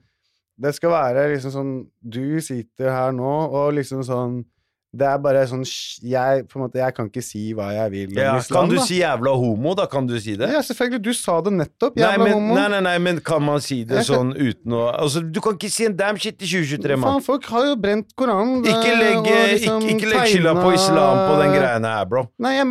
Det skal være liksom sånn Du sitter her nå, og liksom sånn Det er bare sånn Jeg måte Jeg kan ikke si hva jeg vil om ja, islam, Kan du da. si jævla homo, da? Kan du si det? Ja, selvfølgelig. Du sa det nettopp. Nei Jævla men, homo. nei, nei, nei, men kan man si det Jeg kan- sånn uten å Altså, du kan ikke si en damn shit i 2023, mann. Faen, folk har jo brent Koranen. Ikke legg, liksom ikke, ikke legg skylda på islam på den greiene her, bro. Nei, jeg,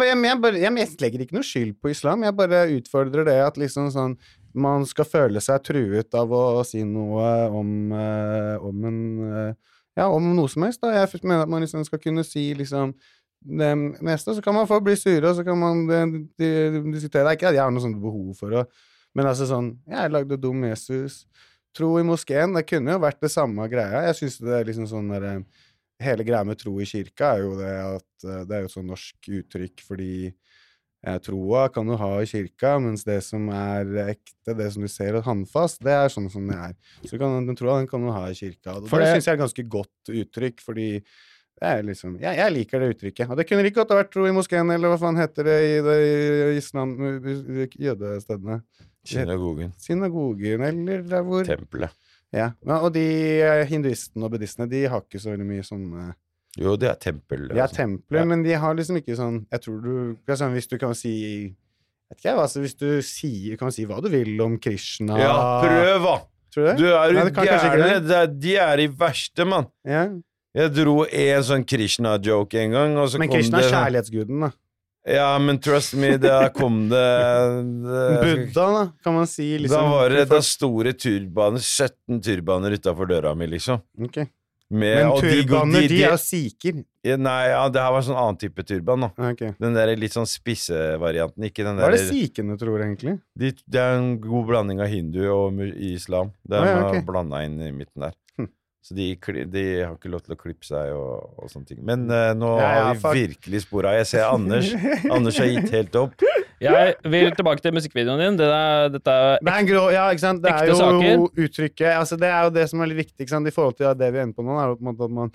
jeg legger ikke noe skyld på islam. Jeg bare utfordrer det at liksom sånn man skal føle seg truet av å si noe om, eh, om en eh, Ja, om noe som helst. da. Jeg mener at man liksom skal kunne si liksom det meste. Så kan man få bli sure, og så kan man eh, diskutere. Det er ikke at jeg har noe sånt behov for å Men altså sånn Jeg lagde Dum Jesus. Tro i moskeen. Det kunne jo vært det samme greia. Jeg syns det er liksom sånn derre Hele greia med tro i kirka er jo det at eh, det er jo et sånn norsk uttrykk fordi eh, troa kan du ha i kirka, mens det som er ekte, det som du ser og håndfast, det er sånn som det er. Så kan, den troa den kan du ha i kirka. Og det det- syns jeg er et ganske godt uttrykk, fordi det liksom jeg, jeg liker det uttrykket. Og det kunne like godt ha vært tro i moskeen, eller hva faen heter det i det i islam... jødestedene? Synagogen. Synagogen, eller der hvor Tempelet. Ja. ja og de eh, hinduistene og buddhistene, de har ikke så veldig mye sånne Jo, det er tempel. De er altså. templer, Ja. men de har liksom ikke sånn Jeg tror du det sånn, Hvis du kan si vet ikke jeg, altså Hvis du sier, kan si hva du vil om Krishna Ja, prøv, da! Tror du det? Du er jo det gæren. Det er- De er i verste, mann. Ja. Jeg dro en sånn Krishna-joke en gang, og så Men kom Krishna er kjærlighetsguden, da. Ja, men trust me, da kom det, det Buddha, da, kan man si. Liksom, Da var det da store turbaner, 17 turbaner utafor døra mi, liksom. Ok. Med, Men turbaner, de- turbaner, de, de- er sikher. Nei, ja, det her var sånn annen type turban, da. Okay. Den der litt sånn spisse varianten, ikke den Hva er det sikhene tror, egentlig? de, Det er en god blanding av hindu og islam. Det er Å, ja, okay. blanda inn i midten der. Så de, de har ikke lov til å klippe seg og, og sånne ting. Men uh, nå Ja, ja, har vi virkelig spora. Jeg ser Anders. Anders har gitt helt opp. Jeg vil tilbake til musikkvideoen din. Det er, dette er Det er grå, ja, ikke sant? Det er jo saker. uttrykket altså Det er jo det som er litt viktig ikke sant? i forhold til det vi ender på nå. Er jo på en måte at man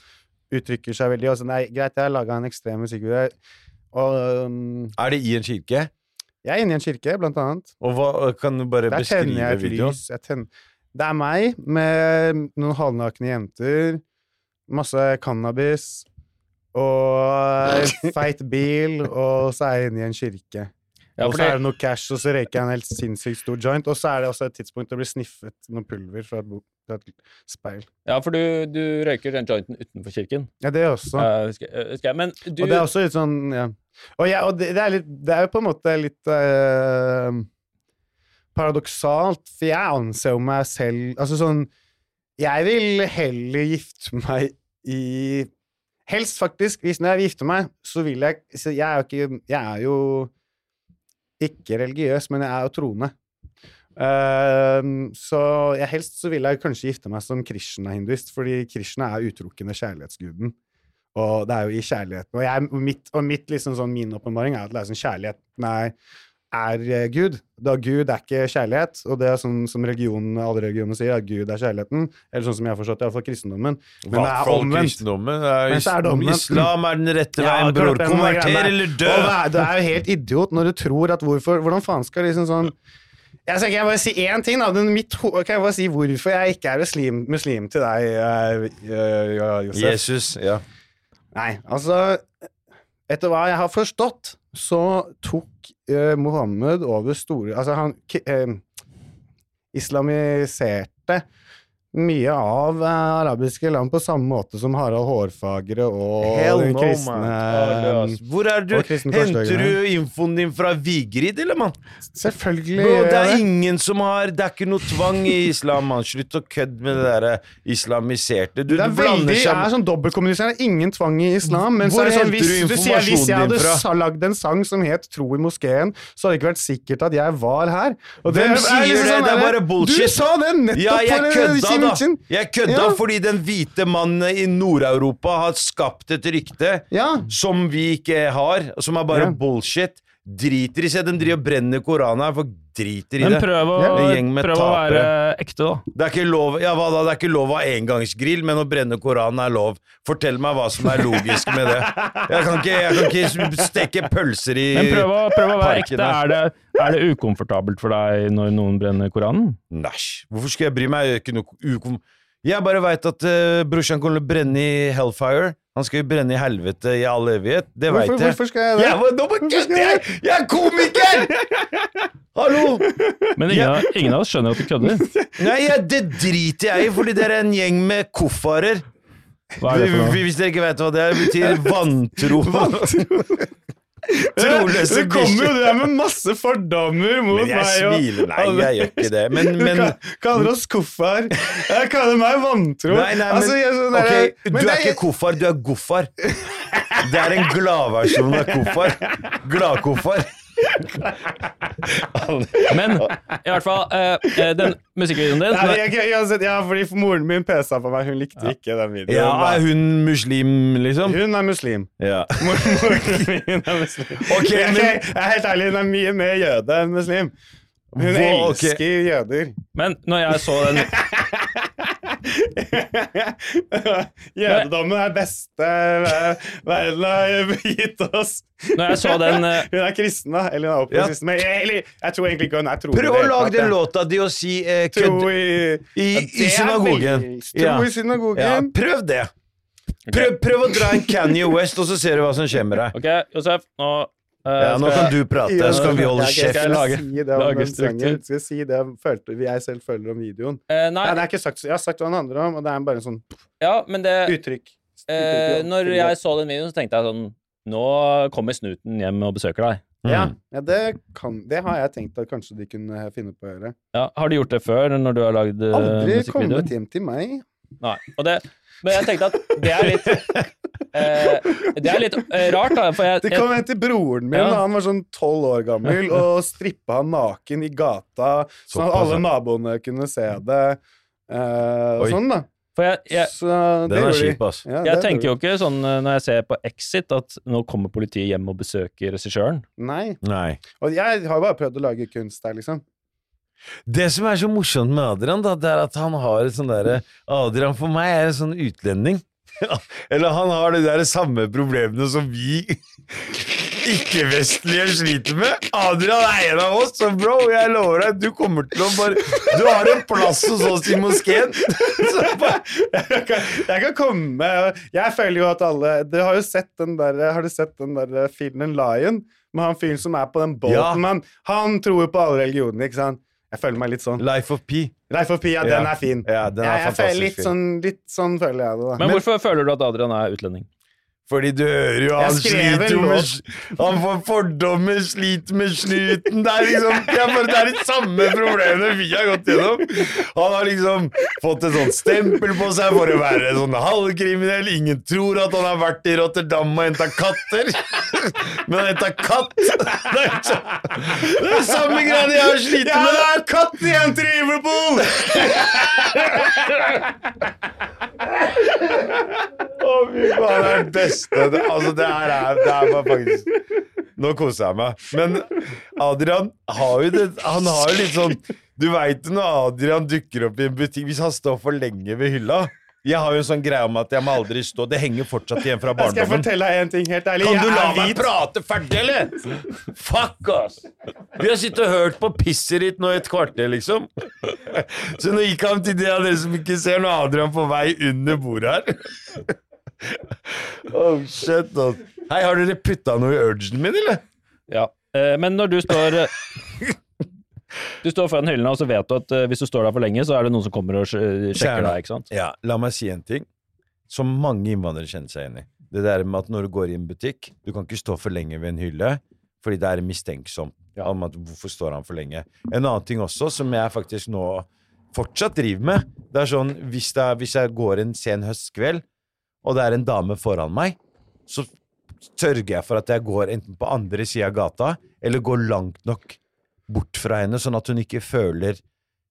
uttrykker seg veldig. Altså, nei, greit, jeg har laga en ekstrem musikkvideo, og um, Er det i en kirke? jeg er inne i en kirke, blant annet. Og hva, kan du bare Der tenner beskrive jeg et videoen? lys. Jeg tenner. Det er meg med noen halvnakne jenter, masse cannabis og feit bil, og så er jeg inne i en kirke. Ja, og så er det noe cash, og så røyker jeg en helt sinnssykt stor joint. Og så er det også et tidspunkt å bli sniffet noe pulver fra et, fra et speil. Ja, for du, du røyker den jointen utenfor kirken. Ja, det også. Uh, husker, husker jeg. Men du Og det er også litt sånn ja. Og, ja, og det, det, er litt, det er jo på en måte litt eh, paradoksalt, for jeg anser jo meg selv Altså sånn Jeg vil heller gifte meg i Helst, faktisk. Hvis når jeg vil gifte meg, så vil jeg så Jeg er ikke Jeg er jo ikke religiøs, men jeg er jo troende. Uh, så jeg helst så vil jeg kanskje gifte meg som Krishna-hinduist, fordi Krishna er utelukkende kjærlighetsguden. Og det er jo i kjærligheten. Og, jeg, mitt, og mitt liksom sånn, min åpenbaring er at det er sånn kjærlighet nei, er eh, Gud. Da Gud er ikke kjærlighet, og det er sånn som religionen, alle religioner sier, at Gud er kjærligheten. Eller sånn som jeg har forstått det, iallfall kristendommen. Men det er omvendt. er Men er det omvendt. Islam er den rette Ja, veien, klart bror. er Konverter eller dø! Du er, jo helt idiot når du tror at hvorfor Hvordan faen skal liksom sånn jeg skal, kan jeg bare si én ting, da? Mitt, kan jeg bare si hvorfor jeg ikke er muslim, muslim til deg, eh, eh, Josef? Jesus, ja. Nei, altså Etter hva jeg har forstått, så tok eh, Mohammed over store Altså, han eh, islamiserte mye av eh, arabiske land på samme måte som Harald Hårfagre og Hell den no, kristne man. Hvor er du? Henter du infoen din fra Vigrid, eller, mann? Selvfølgelig Bro, det er ingen som har Det er ikke noe tvang i islam, mann. Slutt å kødde med det derre islamiserte. Du, Det er du veldig, sammen er sånn dobbeltkommuniserende. Ingen tvang i islam. Men så er det sånn, hvis, du sier, hvis jeg hadde fra? lagd en sang som het Tro i moskeen, så hadde det ikke vært sikkert at jeg var her. Og Hvem er sier liksom det? sånn Det er bare bullshit. Du sa det nettopp! Ja, jeg en- kødda, da. Jeg kødda Ja. fordi den hvite mannen i Nord-Europa har skapt et rykte Ja. som vi ikke har, som er bare bullshit. Driter i seg. De driver og brenner Koranen her, folk driter i Men det. prøv å, prøv å være ekte, da. Det er ikke lov Ja, hva da? Det er ikke lov å ha engangsgrill, men å brenne Koranen er lov. Fortell meg hva som er logisk med det. Jeg kan ikke, jeg kan ikke steke pølser i Men prøv å, prøv å være ekte. Er det, er det ukomfortabelt for deg når noen brenner Koranen? Næsj. Hvorfor skal jeg bry meg? Jeg, er ikke noe ukom... jeg bare veit at uh, brorsan kommer til å brenne i Hellfire. Han skal jo brenne i helvete i all evighet. Det veit jeg. hvorfor skal jeg det? Jeg, var- nå bare kødder jeg! Jeg er komiker! Hallo! Men ingen, ingen av oss skjønner at du kødder. Nei, ja, det driter jeg i, fordi dere er en gjeng med koffarer. Hva er det for noe? Hvis dere ikke vet hva det er, betyr vantro. Troløse Det kommer jo bikkjer. det der med masse fordommer mot Men jeg meg. og- smiler. Nei, jeg gjør ikke det. Men, Du men Du kaller oss koffar. Jeg kaller meg vantro. Nei, nei, men, Altså, jeg sånn okay, der- Du er ikke koffar, du er goffar. Det er en gladversjon av koffar. Gladkoffar. Men i hvert fall, uh, den musikkvideoen din Nei, jeg, jeg, jeg, ja, fordi moren min pesa på meg. Hun likte ikke den videoen. Ja, er hun muslim, liksom? Hun er muslim. Ja. Moren moren min er muslim. Okay, jeg, men- jeg, er helt ærlig, hun er mye mer jøde enn muslim. Hun Hvor, elsker elsker jøder. Men når jeg så den Jødedommen er beste verden har gitt oss. Når jeg så den uh... Hun er kristen, da. Eller hun er oppvokst Ja. kristen. Men jeg, jeg tror egentlig ikke hun er troende. Prøv å lage den låta di og si eh, Tro kødd i i, i synagogen. Tro i synagogen. Ja, prøv det. Prøv, prøv å dra en Kanye West, og så ser du hva som skjer med deg. Ok, Josef, nå Ja, nå kan du prate, så kan vi holde Jeg skal- kjeft. Skal lage- jeg si det om lage den sangen? Skal jeg si det jeg, følte, jeg selv føler om videoen? Uh, Nei, Nei, det er ikke sagt, jeg har sagt hva den handler om, og det er bare en sånn ja, men det uttrykk. eh, Når jeg så den videoen, så tenkte jeg sånn Nå kommer snuten hjem og besøker deg. Ja, Mm. ja det, kan, det har jeg tenkt at kanskje de kunne finne på å gjøre. Ja, Har du gjort det før, når du har lagd musikkvideoen? Aldri kommet hjem til meg. Nei. Og det, men jeg tenkte at det er litt eh, Det er litt eh, rart, da. For jeg, Det kom en til broren min Ja. han var sånn tolv år gammel, og strippa han naken i gata, sånn at alle naboene kunne se det. Eh, og sånn, da. for jeg, jeg, Så det Den er kjip, ass. Ja, jeg det tenker jo ikke sånn når jeg ser på Exit, at nå kommer politiet hjem og besøker regissøren. Nei. Nei. Og jeg har bare prøvd å lage kunst der, liksom. Det som er så morsomt med Adrian, da, det er at han har et sånn derre Adrian for meg er en sånn utlending. Eller han har de der samme problemene som vi ikke-vestlige sliter med. Adrian er en av oss, så bro, jeg lover deg, du kommer til å bare Du har en plass hos oss i moskeen. Jeg, kan, jeg kan komme Jeg føler jo at alle Du har jo sett den der Har du sett den der filmen Lion? Med han fyren som er på den båten. Ja. han, han tror jo på alle religioner, ikke sant? Jeg føler meg litt sånn. Life of Pi. Life of Pi, ja, Ja. den er fin. Ja, den er jeg, jeg føler litt fin. sånn, litt sånn føler jeg det, da. Men, hvorfor føler du at Adrian er utlending? Fordi du hører jo han sliter jo med. Han får fordommer, sliter med snuten. Det er liksom bare, Det er de samme problemene vi har gått gjennom. Han har liksom fått et sånt stempel på seg for å være sånn halvkriminell. Ingen tror at han har vært i Rotterdam og henta katter. Men han henta katt. Det er så- det er samme greiene jeg har slitt Ja, med. det er katt i Liverpool! Å, fy faen, det er det beste. Det, altså, det her er, det er bare faktisk Nå koser jeg meg. Men Adrian har jo det Han har jo litt sånn Du veit når Adrian dukker opp i en butikk Hvis han står for lenge ved hylla Jeg har jo en sånn greie om at jeg må aldri stå Det henger fortsatt igjen fra barndommen. Skal jeg fortelle deg en ting helt ærlig? Kan du la meg prate ferdig, eller? Fuck, ass! Vi har sittet og hørt på pisset ditt nå i et kvarter, liksom. Så nå gikk han til de av dere som ikke ser, nå Adrian på vei under bordet her. Oh, shit, ass. Hei, har dere putta noe i urgen min, eller? Ja. Eh, men når du står eh, Du står foran hyllene, og så vet du at eh, hvis du står der for lenge, så er det noen som kommer og sjekker deg, ikke sant? Ja, la meg si en ting som mange innvandrere kjenner seg igjen i. Det der med at når du går i en butikk, du kan ikke stå for lenge ved en hylle, fordi det er mistenksomt om at hvorfor står han for lenge. En annen ting også, som jeg faktisk nå fortsatt driver med, det er sånn hvis, det er, hvis jeg går en sen høstkveld, og det er en dame foran meg, så sørger jeg for at jeg går enten på andre sida av gata, eller går langt nok bort fra henne, sånn at hun ikke føler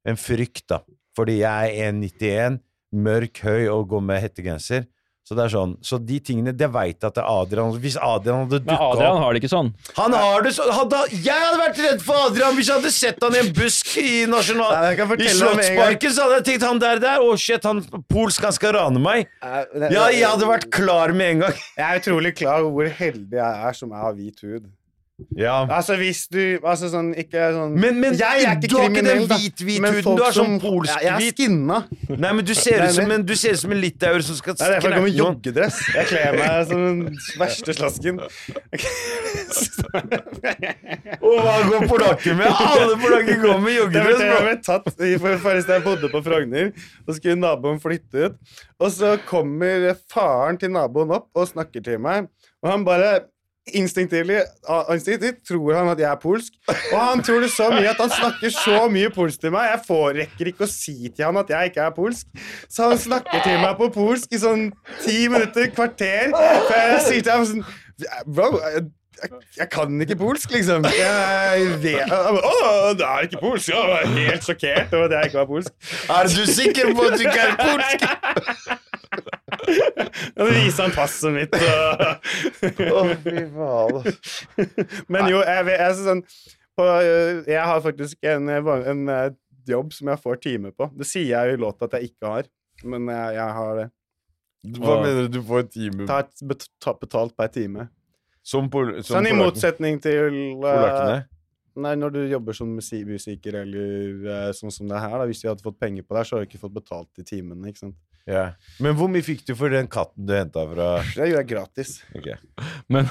en frykt, da. Fordi jeg er 1,91, mørk, høy og går med hettegenser. Så det er sånn, så de tingene, det veit jeg at det er Adrian Hvis Adrian hadde Men dukka Adrian opp har det ikke sånn. Han har det sånn! hadde, Jeg hadde vært redd for Adrian hvis jeg hadde sett han i en busk i nasjonal... Nei, jeg kan I. Slottsparken så hadde jeg tenkt han der der, å shit, han polsk, han skal rane meg. Ja, jeg hadde vært klar med en gang. Jeg er utrolig klar over hvor heldig jeg er som jeg har hvit hud. Ja. Altså hvis du Altså sånn Ikke sånn Men, men Jeg er ikke du har ikke den hvit-hvit men huden, du er sånn som- polsk Ja, jeg er skinna. Nei, men du ser ut som en, du ser ut som en litauer som skal Det er derfor jeg går med joggedress. Jeg kler meg som den verste slasken. Og hva går polakker med? Alle polakker går med joggedress. jeg ble tatt i forresten, jeg bodde på Frogner, og skulle naboen flytte ut. Og så kommer faren til naboen opp og snakker til meg, og han bare Instinktivt, instinktivt tror han at jeg er polsk, og han tror det så mye at han snakker så mye polsk til meg. Jeg får, rekker ikke å si til han at jeg ikke er polsk, så han snakker til meg på polsk i sånn ti minutter, kvarter, før jeg sier til ham sånn Bro, jeg, kan ikke polsk, liksom. Jeg vet Å, det er ikke polsk! Jeg var helt sjokkert over at jeg ikke var polsk. Er du sikker på at du ikke er polsk? Jeg så viser han passet mitt. Å, fy faen. Men jo, jeg, vet- jeg, sånn, på, øh, jeg har faktisk en, øh, en, øh, jobb som jeg får time på. Det sier jeg i låta at jeg ikke har, men jeg, jeg har det. Hva mener du du får en time ta betalt per time. Som, pol som Sånn i motsetning til uh. Nei, når du jobber som musiker eller uh, sånn som det her, da, hvis vi hadde fått penger på det, her, så hadde du ikke fått betalt i timene, ikke sant. Ja. Men hvor mye fikk du for den katten du henta fra Det gjorde jeg gratis. Ok. Men,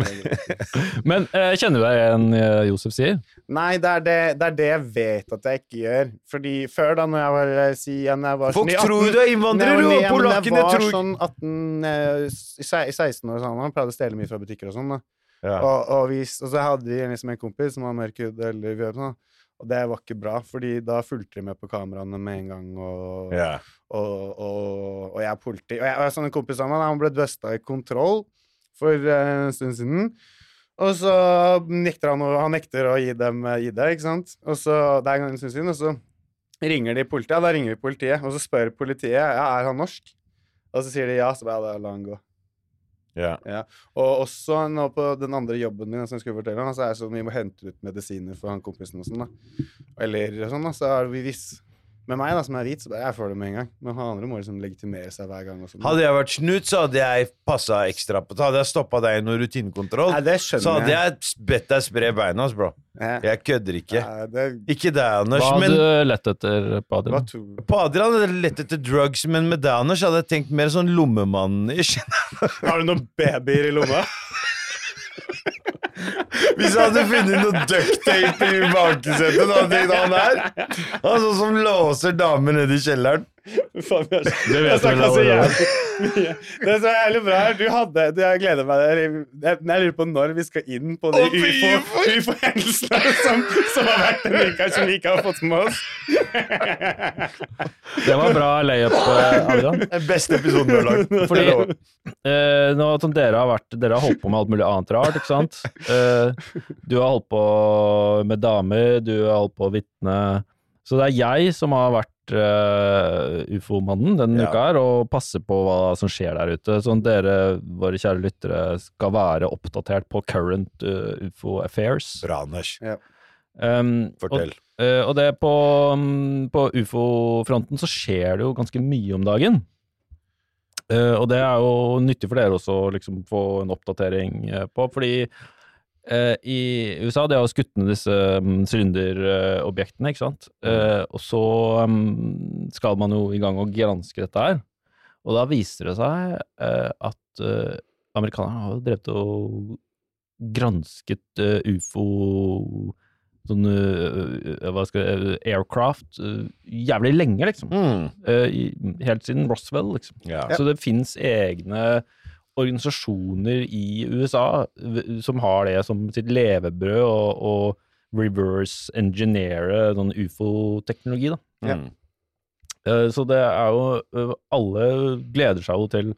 Men eh, kjenner du deg igjen i det Josef sier? Nei, det er det, det er det jeg vet at jeg ikke gjør. Fordi før, da når jeg var, eh, si, igjen jeg var Folk sånn i tror 18 du er innvandrer, jo! Polakkene tror Jeg var sånn 18 eh, i 16 år, sånn, han pleide å stjele mye fra butikker og sånn. da. ja. Og, og, vi, og så hadde vi liksom en kompis som var mørk hud, eller vi sånn, og det var ikke bra, fordi da fulgte de med på kameraene med en gang, og, ja. og, og, og jeg er politi. Og jeg, og jeg sånn en kompis av meg, han ble busta i kontroll for eh, en stund siden. Og så nekter han, å- han nekter å gi dem eh, ID, ikke sant? Og så, det er en stund siden, og så ringer de politiet, ja, da ringer vi politiet, og så spør politiet, ja, er han norsk? Og så sier de ja, så bare, ja, da la han gå. ja. Og også nå på den andre jobben min som jeg skulle fortelle om, så er det sånn vi må hente ut medisiner for han kompisen og sånn, da. Eller sånn, da. Så er vi viss Med meg, da, som er hvit, så bare jeg får det med en gang. Men han andre må liksom legitimere seg hver gang. Og. Hadde jeg vært snut, så hadde jeg passa ekstra på. Hadde jeg stoppa deg i noe rutinekontroll, ja, så hadde jeg bedt deg spre beina, bro. Ja. Jeg kødder ikke. Ja, det Ikke deg, Anders. Hva hadde Men du lett etter på Adrian? to på Adrian hadde jeg lett etter drugs, men med deg, Anders, hadde jeg tenkt mer sånn lommemann-ish. Har du noen babyer i lomma? Hvis jeg hadde funnet noe ducktape i baksetet, da hadde jeg han her. Han sånn som låser damer nede i kjelleren. Faen, jeg, Det vet jeg mye. Det som er jævlig bra her, du hadde du, Jeg gleder meg der. jeg, jeg lurer på når vi skal inn på de ufo-hendelsene ufo- som, som har vært en uke som vi ikke har fått med oss. Det var bra layup, eh, Adrian. Den beste episoden du har lagd. Fordi eh, nå som dere har vært Dere har holdt på med alt mulig annet rart, ikke sant? Eh, du har holdt på med damer, du har holdt på å vitne. Så det er jeg som har vært eh, ufo-mannen denne Ja. uka her, og passe på hva som skjer der ute. Sånn dere, våre kjære lyttere, skal være oppdatert på current uh, ufo affairs. Bra, Anders. Um, Fortell. Og, uh, og det på, um, på ufo-fronten så skjer det jo ganske mye om dagen. Uh, og det er jo nyttig for dere også å liksom få en oppdatering på, fordi i USA det har jo skutt ned disse mm, sylinderobjektene, ikke sant? Eh, og så mm, skal man jo i gang og granske dette her. Og da viser det seg eh, at eh, amerikanerne har jo drevet og gransket eh, ufo sånn hva skal jeg, aircraft jævlig lenge, liksom. Mm. Helt siden Roswell, liksom. Ja. Så det fins egne organisasjoner i USA som har det som sitt levebrød, og, og reverse engineere sånn ufo-teknologi, da. Mm. Eh, Så det er jo øh, Alle gleder seg jo til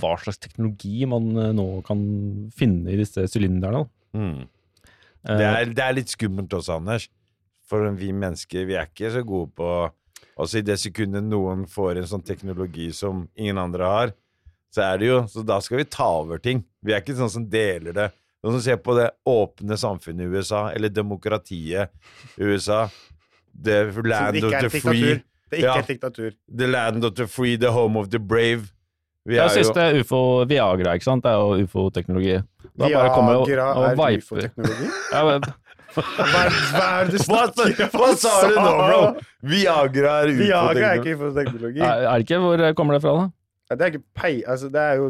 hva slags teknologi man øh, nå kan finne i disse sylinderne. Mm. Eh, Det, er, det er litt skummelt også, Anders. For vi mennesker vi er ikke så gode på Altså I det sekundet noen får en sånn teknologi som ingen andre har, så er det jo Så da skal vi ta over ting. Vi er ikke sånn som deler det. Noen som ser på det åpne samfunnet i USA, eller demokratiet i USA. The land of the free. Det er ikke Ja. et diktatur. The land of the free, the home of the brave. Vi det er jo siste ufo Viagra, ikke sant? Det er jo ufo-teknologi. Bare og- Viagra og er ufo-teknologi? Ja, men, Hva, er- hva er det du snakker om? hva sa du nå, bro? Viagra er ufo-teknologi. er er det ikke? Hvor kommer det fra, da? Ja, Det er ikke pei... Altså, det er jo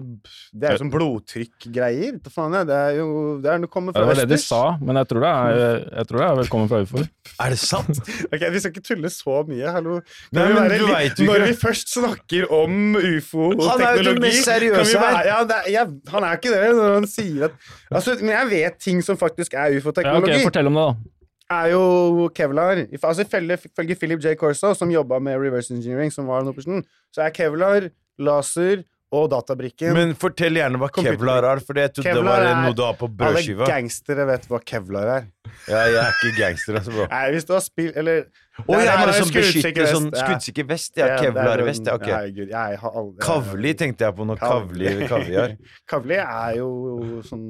Det er jo sånn blodtrykkgreier. Hva faen er det? Er jo Det er noe kommer Ja, fra Det var det de sa, men jeg tror det er, jeg tror det er velkommen fra ufoer. Er det sant? Ok, Vi skal ikke tulle så mye, hallo. Nei, vi men være du litt- vet Når vi først snakker om ufo og Han er jo teknologi den mest seriøse kan vi være- her. Ja, er, ja, han er ikke det når han sier at altså, Men jeg vet ting som faktisk er Ja, ok, ufo-teknologi. fortell om det, da. er jo Kevlar. Altså Ifølge Philip J. Corso, som jobba med reverse engineering, som var den operasjonen, så er Kevlar, laser og databrikken Men fortell gjerne hva Kevlar er, for jeg trodde det var er- noe du har på brødskiva. Alle gangstere vet hva Kevlar er. Ja, jeg er ikke gangster, altså, bro. Nei, hvis du har spill... Eller Å, jeg er skuddsikker beskytter sånn vest, skuddsikker vest? Ja, er Kevlar-vest, ja, ok. Herregud, jeg har aldri Kavli tenkte jeg på, når kavli kaviar. Kavli er jo sånn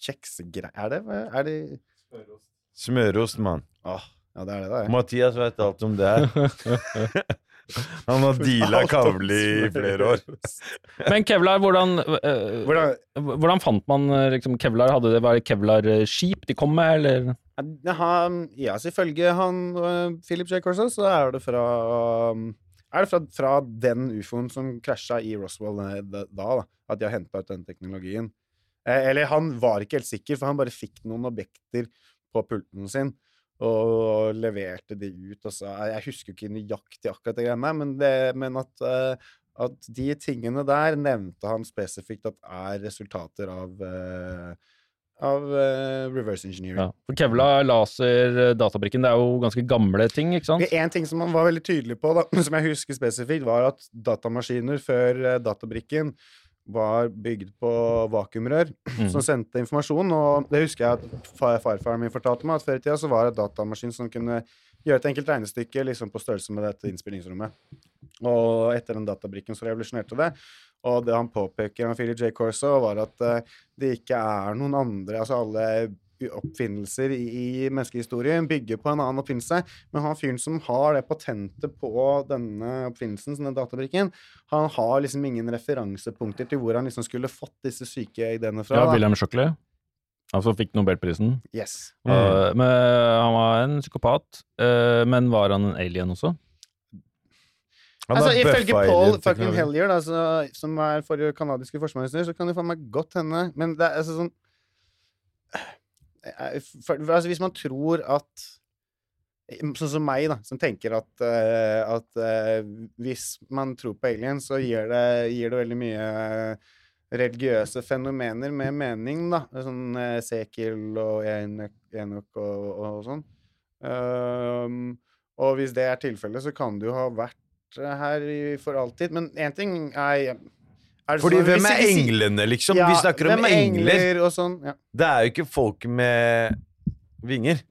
kjeksegreier Er det Er det Smørost, mann. Ja, det er det det. Mathias vet alt om det her. Han har deala kavli i flere år. Men Kevlar, hvordan, eh, Hvordan hvordan fant man eh, liksom, Kevlar? Hadde det vært Kevlar-skip de kom med, eller? Ja, han, ja, så ifølge han øh, Philip J. Corso, så er det fra um, er det fra, fra den ufoen som krasja i Roswell eh, da, da, da at de har henta ut den teknologien. Eh, eller han var ikke helt sikker, for han bare fikk noen objekter på pulten sin og leverte de ut. Og så, jeg husker ikke nøyaktig akkurat det greiene, men, det, men at, uh, at de tingene der nevnte han spesifikt at er resultater av uh, av uh, reverse engineering. Ja. For Kevla, laser, databrikken, det er jo ganske gamle ting, ikke sant? En ting som han var veldig tydelig på, da, som jeg husker spesifikt, var at datamaskiner før uh, databrikken var bygd på vakuumrør Mm. som sendte informasjon. Og det husker jeg at farfaren min fortalte meg, at før i tida så var det et datamaskin som kunne gjøre et enkelt regnestykke liksom på størrelse med dette innspillingsrommet. Og etter den databrikken så revolusjonerte det. Og det han påpeker, han Philip J. Corso, var at eh, det ikke er noen andre Altså alle oppfinnelser i, i menneskehistorien bygger på en annen oppfinnelse. Men han fyren som har det patentet på denne oppfinnelsen, denne den databrikken, han har liksom ingen referansepunkter til hvor han liksom skulle fått disse syke ideene fra. Ja. William Shockley. Han som fikk Nobelprisen. Yes. Uh, men han var en psykopat. uh, men var han en alien også? Altså, ifølge Paul fucking. Hellier, da, så, som er forrige kanadiske forsvarsminister, så kan det faen meg godt hende Men det er altså sånn altså, Hvis man tror at Sånn som meg, da, som tenker at, uh, at uh, hvis man tror på aliens, så gir det, gir det veldig mye religiøse fenomener med mening, da. Sånn uh, Sekil og Enok, og, og, sånn. Um, og hvis det er tilfellet, så kan det jo ha vært eh, her i, for alltid. Men én ting er, Fordi sånn- hvem er englene, liksom? Ja, Vi snakker om er engler. og sånn. Ja. Det er jo ikke folk med vinger.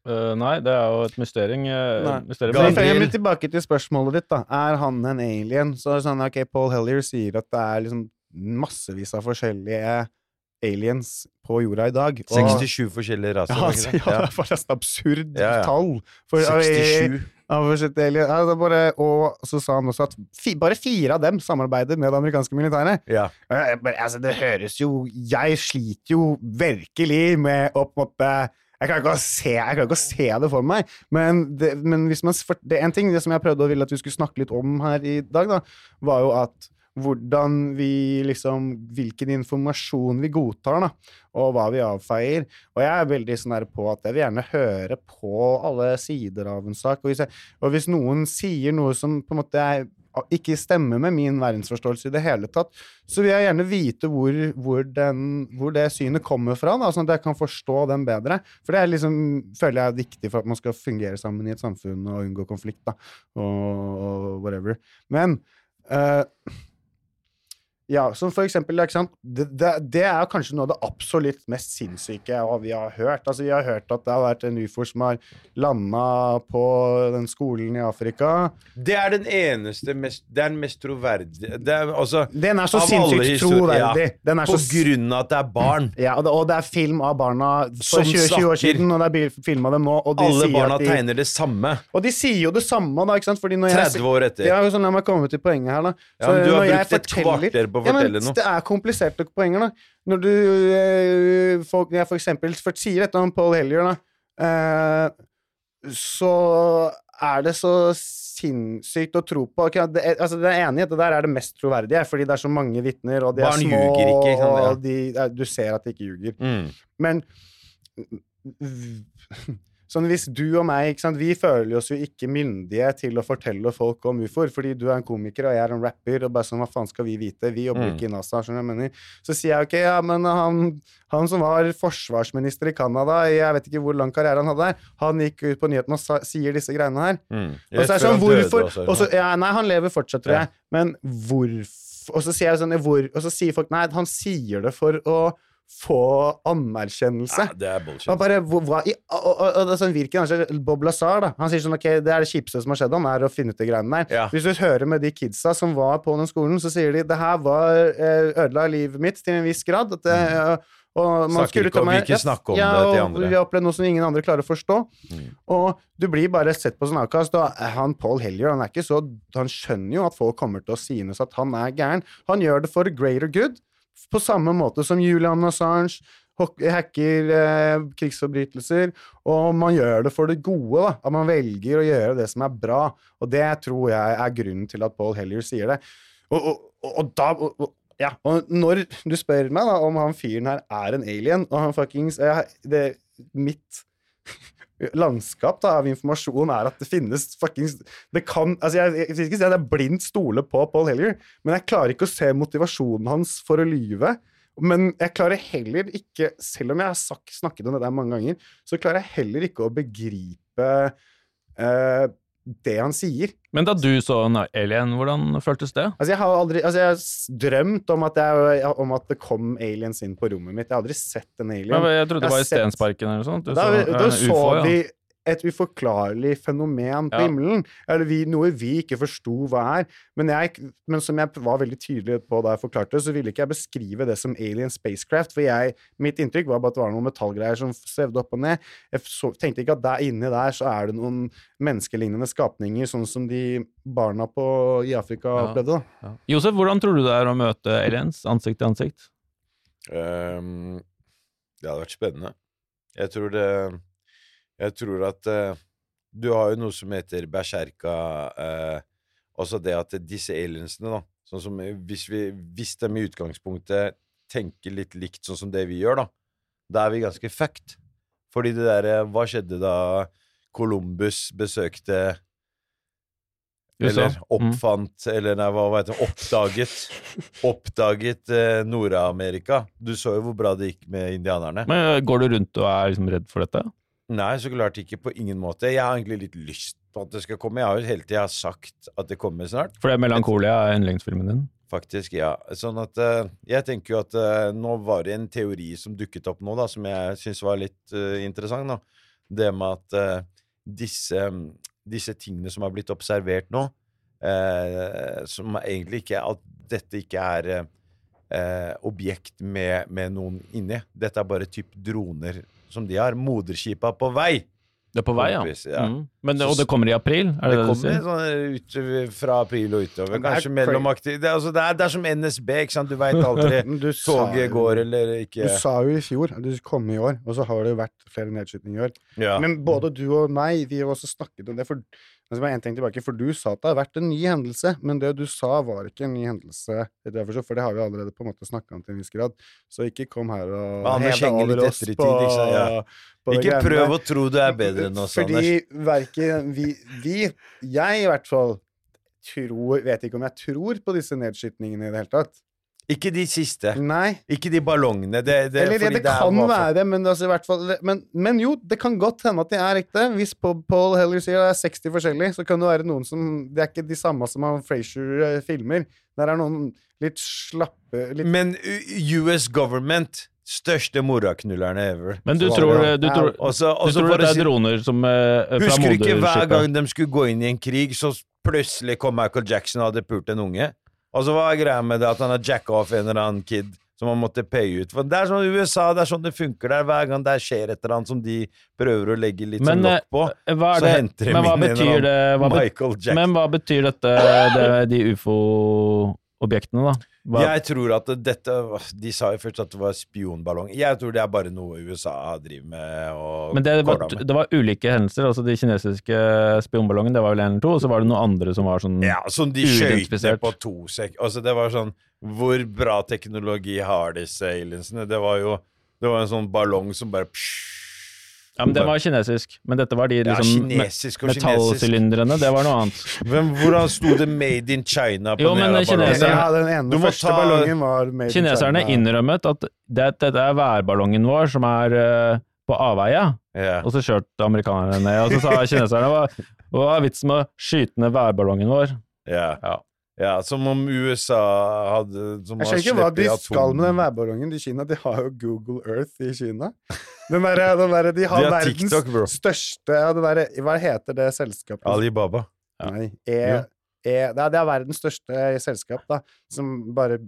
Uh, nei, det er jo et mysterium. uh, mysterium. Men frem tilbake til spørsmålet ditt, da. Er han en alien? Så er det sånn, ok, Paul Hellier sier at det er liksom massevis av forskjellige aliens på jorda i dag. og- 67 forskjellige raser. Ja, altså, ja, det? er forresten absurd Ja, ja. tall. For, 67. av. Ja, bare, og så sa han også at fi, bare fire av dem samarbeider med det amerikanske militæret. Ja. Altså, det høres jo Jeg sliter jo virkelig med å på en måte jeg klarer ikke å se, jeg klarer ikke å se det for meg, men, det, men man, det er en ting det som jeg prøvde å ville at vi skulle snakke litt om her i dag, da, var jo at hvordan vi liksom Hvilken informasjon vi godtar, da, og hva vi avfeier. Og jeg er veldig sånn der på at jeg vil gjerne høre på alle sider av en sak. Og hvis, jeg, og hvis noen sier noe som på en måte er, ikke stemmer med min verdensforståelse i det hele tatt, så vil jeg gjerne vite hvor, hvor, den, hvor det synet kommer fra, da, sånn at jeg kan forstå den bedre. For det liksom, føler jeg er viktig for at man skal fungere sammen i et samfunn og unngå konflikt, da, og, og whatever. Men eh, ja, som for eksempel? Det, det, det er kanskje noe av det absolutt mest sinnssyke vi har hørt. Altså, vi har hørt at det har vært en ufo som har landa på den skolen i Afrika. Det er den eneste mest, Det er den mest troverdige det er, altså, Den er så sinnssykt troverdig. ja, Den På så grunn av at det er barn. Ja, og det, og det er film av barna for 20, 20 år siden, og det er film av dem nå. Alle barna de, tegner det samme. Og de sier jo det samme, da, ikke sant? Fordi når jeg, 30 år etter. Ja, sånn, La meg komme til poenget her, da. Ja, men du har brukt et kvarter på å ja, men noe. Det er kompliserte poenger, da. Når du eh, folk, jeg for eksempel for, sier dette om Paul Hellier, da, eh, så er det så sinnssykt å tro på. okay, det, altså, det er enig i at det der er det mest troverdige, fordi det er så mange vitner, og de Barn er små, ikke, ikke sant, ja. og de, du ser at de ikke ljuger. Mm. Men Sånn hvis du og meg, vi føler oss jo ikke myndige til å fortelle folk om ufoer, fordi du er en komiker og jeg er en rapper, og bare sånn, hva faen skal vi vite? Vi jobber Mm. ikke i NASA, skjønner du hva jeg mener? Så sier jeg ok, ja, men han, han som var forsvarsminister i Canada, jeg vet ikke hvor lang karriere han hadde der, han gikk ut på nyhetene og sa, sier disse greiene her. Mm. Og så er det sånn, hvorfor også, og så- ja, Nei, han lever fortsatt, tror Ja. jeg. Men hvorfor Og så sier jeg sånn, hvor, og så sier folk nei, han sier det for å få anerkjennelse. Ja, det er bullshit. bare, hvor, hva, i, og, og, og, det er sånn virker kanskje Bob Lazar, da. Han sier sånn ok, det er det kjipeste som har skjedd ham, er å finne ut de greiene der. Ja. Hvis du hører med de kidsa som var på den skolen, så sier de det her var eh, ødela livet mitt til en viss grad. At det, mm. og man Snakker ikke ta om- ikke snakke om ja, det til andre. Vi har opplevd noe som ingen andre klarer å forstå. Mm. Og du blir bare sett på som avkast. Og han Paul Hellier han så Han skjønner jo at folk kommer til å synes at han er gæren. Han gjør det for greater good, på samme måte som Julian Assange. hacker eh, krigsforbrytelser, og man gjør det for det gode. da, At man velger å gjøre det som er bra. Og det tror jeg er grunnen til at Paul Hellier sier det. Og, og, og, og da ja, og når du spør meg da om han fyren her er en alien, og han fuckings det, Mitt landskap da, av informasjon er at det finnes fuckings Det kan Altså, jeg, jeg, at jeg blindt stoler på Paul Hellier, men jeg klarer ikke å se motivasjonen hans for å lyve. Men jeg klarer heller ikke, selv om jeg har sagt, snakket om det der mange ganger, så klarer jeg heller ikke å begripe eh, det han sier. Men da du så en alien, hvordan føltes det? Altså, jeg har aldri altså, jeg har drømt om at, jeg, om at det kom aliens inn på rommet mitt. Jeg har aldri sett en alien. Men jeg trodde det var i Stensparken eller noe sånt. Du Da, så- da da så UFO, ja. vi et uforklarlig fenomen på Ja. himmelen. Eller vi, noe vi ikke forsto hva er. Men, jeg, men som jeg var veldig tydelig på da jeg forklarte det, så ville ikke jeg beskrive det som alien spacecraft. For jeg, mitt inntrykk var bare at det var noen metallgreier som svevde opp og ned. Jeg så, tenkte ikke at der inni der så er det noen menneskelignende skapninger, sånn som de barna på, i Afrika Ja. opplevde. da. Josef, hvordan tror du det er å møte aliens ansikt til ansikt? Um, det hadde vært spennende. Jeg tror det Jeg tror at uh, du har jo noe som heter berserka eh, Også det at disse aliensene, da Sånn som eh, hvis, vi, hvis de i utgangspunktet tenker litt likt sånn som det vi gjør, da, da er vi ganske fucked. Fordi det derre Hva skjedde da Columbus besøkte Eller oppfant, eller nei, hva heter det, oppdaget Oppdaget eh, Nord-Amerika. Du så jo hvor bra det gikk med indianerne. Men Går du rundt og er liksom redd for dette? Nei, så klart ikke på ingen måte. Jeg har egentlig litt lyst på at det skal komme. Jeg har jo hele tida sagt at det kommer snart. For det er Melankolia er yndlingsfilmen din? Faktisk, ja. Sånn at uh, Jeg tenker jo at uh, nå var det en teori som dukket opp nå, da, som jeg syns var litt uh, interessant. da. Det med at disse, disse tingene som har blitt observert nå, som egentlig ikke At dette ikke er objekt med, med noen inni. Dette er bare typ droner som de har. Moderskipa på vei! Det er på vei, ja. Kompis, ja. Mm. Men, det- og det kommer i april? Er Det det det, kommer sånn ut fra april og utover. Det er Kanskje mellomaktig. Det, altså, det, er, det er som NSB, ikke sant. Du veit aldri. Du Toget jo- går eller ikke. Du sa jo i fjor at du kom i år, og så har det jo vært flere nedskytinger i år. Ja. Men både du og meg, vi har også snakket om det. For, altså bare en ting tilbake, for du sa at det har vært en ny hendelse, men det du sa var ikke en ny hendelse, for det har vi allerede på en måte snakka om til en viss grad. Så ikke kom her og Men Anders hev deg henger litt over oss på, ikke? Ja. på Ikke prøv å tro du er bedre enn oss, Anders. Fordi verken vi, vi Jeg i hvert fall tror Vet ikke om jeg tror på disse nedskytningene i det hele tatt. Ikke de siste. Nei. Ikke de ballongene. Det, det, Eller fordi det, det kan være, men, altså, i hvert fall, men, men jo, det kan godt hende at de er ekte. Hvis Paul Paul Heller sier det er 60 forskjellige, så kan det være noen som Det er ikke de samme som han Frasier eh, filmer. Der er noen litt slappe litt, Men US government Største moraknullerne ever. Men du tror, det- du tror, ja. også, også du tror det er si- droner som eh, Husker du ikke hver gang de skulle gå inn i en krig, så plutselig kom Michael Jackson og hadde pult en unge? Og så var greia med det at han har jacka off en eller annen kid som han måtte paye ut for? Det er sånn i USA, det er sånn det funker der. Hver gang det skjer et eller annet som de prøver å legge litt sånn Men, lokk på, Eh, Hva er så det? henter de inn en eller bet- Michael Jackson. men hva betyr dette, det, de ufo-objektene, da? Hva, Jeg tror at dette De sa jo først at det var spionballong. Jeg tror det er bare noe USA driver med men det var, det var ulike hendelser. altså De kinesiske spionballongene, det var vel en eller to, og så var det noen andre som var sånn Ja, som de skøyter på to sek... Altså, det var sånn Hvor bra teknologi har disse aliensene? Det var jo Det var en sånn ballong som bare psh, Ja, men Den var kinesisk. Men dette var de Ja, liksom kinesisk. metallsylindrene. Det var noe annet. Hvem, Hvordan sto det 'Made in China' på Jo, men kineser? Ja, den ene første ta- ballongen var made in Kineserne China. innrømmet at det, dette er værballongen vår som er uh, på avveie. Ja. Og så kjørte amerikanerne ned, og så sa kineserne hva, hva er vitsen med å skyte ned værballongen vår? Ja. Ja. Ja, som om USA hadde som Jeg har skjønner ikke hva de skal med den værballongen i Kina. De har jo Google Earth i Kina. Den der, den der, de har De har verdens TikTok, største det Hva heter det selskapet? Alibaba. Ja. Nei, e, e, det, er, det er verdens største selskap, da, som bare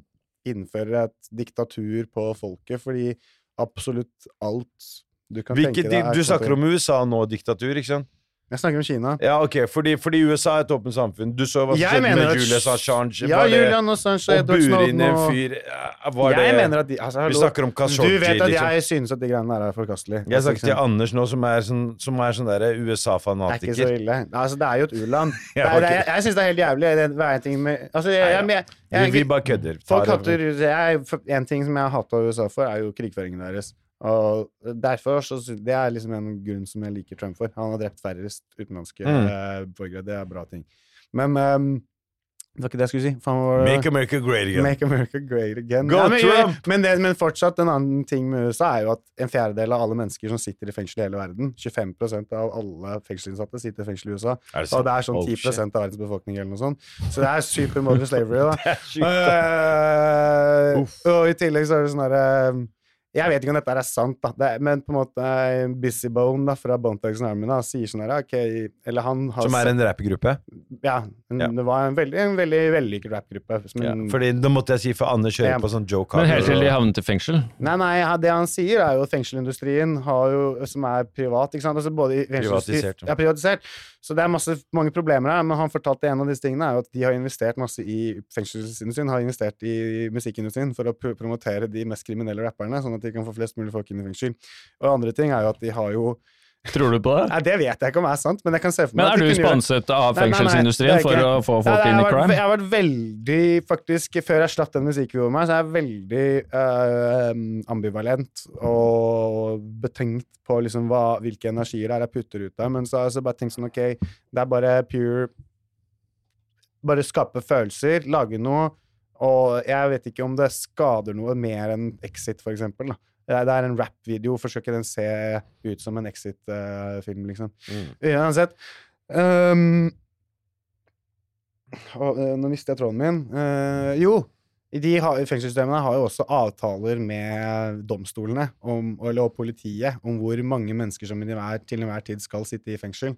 innfører et diktatur på folket, fordi absolutt alt du kan Hvilket, tenke deg du snakker om USA nå, diktatur, ikke sant? Jeg snakker om Kina. Ja, ok, fordi, fordi USA er et åpent samfunn. Du så hva som skjedde med at- Julius Assange. Ja, Julian Assange og bure inn en fyr Var Jeg det mener at de, altså, Vi snakker om Du vet at liksom. jeg synes at de greiene der er forkastelige. Jeg snakker til Altså, Anders nå, som er sånn, som er sånn derre Det er ikke så ille. Altså, det er jo et u-land. Ja, okay. Jeg, Jeg syns det er helt jævlig. Det er en ting med Altså, jeg, jeg, jeg, jeg, Vi, vi bare kødder. Folk hater jeg, for- En ting som jeg har hata USA for, er jo krigføringen deres. Og derfor så Det er liksom en grunn som jeg liker Trump for. Han har drept færrest utenlandske Mm. eh, borgere. Det er bra ting. Men um, det var ikke det jeg skulle si. Var? Make America great again. Make America great again. Go Ja, men, Trump! Men, det, men fortsatt, en annen ting med USA er jo at en fjerdedel av alle mennesker som sitter i fengsel i hele verden, 25% av alle fengselsinnsatte sitter i fengsel i USA, det og det er sånn Oh, 10 oh, av verdens befolkning eller noe sånt. Så det er supermodern slavery, da. Det er sykt, da. Eh, og i tillegg så er det sånn herre Jeg vet ikke om dette er sant, da, det er, men på en måte Busy Bone da, fra Bone Thugs and Harmony da, sier sånn her Ok, eller han har Som er en rappgruppe? Ja, en, Ja. det var en veldig, en veldig vellykket rappgruppe. Ja. Fordi da måtte jeg si, for Anders kjører Ja. på sånn joke Men helt til de havnet i fengsel. Nei, nei, ja, det han sier er jo at fengselindustrien har jo, som er privat, ikke sant? Altså både i Privatisert. Ja, privatisert. Så det er masse, mange problemer her, men han fortalte en av disse tingene er jo at de har investert masse i fengselsindustrien, har investert i musikkindustrien for å pr promotere de mest kriminelle rapperne, sånn at de kan få flest mulig folk inn i fengsel. Og andre ting er jo at de har jo Tror du på det? Nei, det vet jeg ikke om er sant, men jeg kan se for meg Men er du sponset gjøre- av fengselsindustrien er for å få folk inn i crime? Jeg har vært veldig, faktisk, før jeg slapp den musikkvideoen meg, så er jeg veldig øh, ambivalent og betenkt på liksom hva, hvilke energier det er jeg putter ut der. Men så har jeg bare tenkt sånn, ok, det er bare pure Bare skape følelser, lage noe. Og jeg vet ikke om det skader noe mer enn Exit, for eksempel. Da. Det er- en rap-video, forsøker den se ut som en Exit-film, liksom. Mm. Uansett. Um, og, eh, nå mistet jeg tråden min. Uh, jo, de har, fengselssystemene har jo også avtaler med domstolene om, eller, og politiet om hvor mange mennesker som til enhver tid skal sitte i fengsel.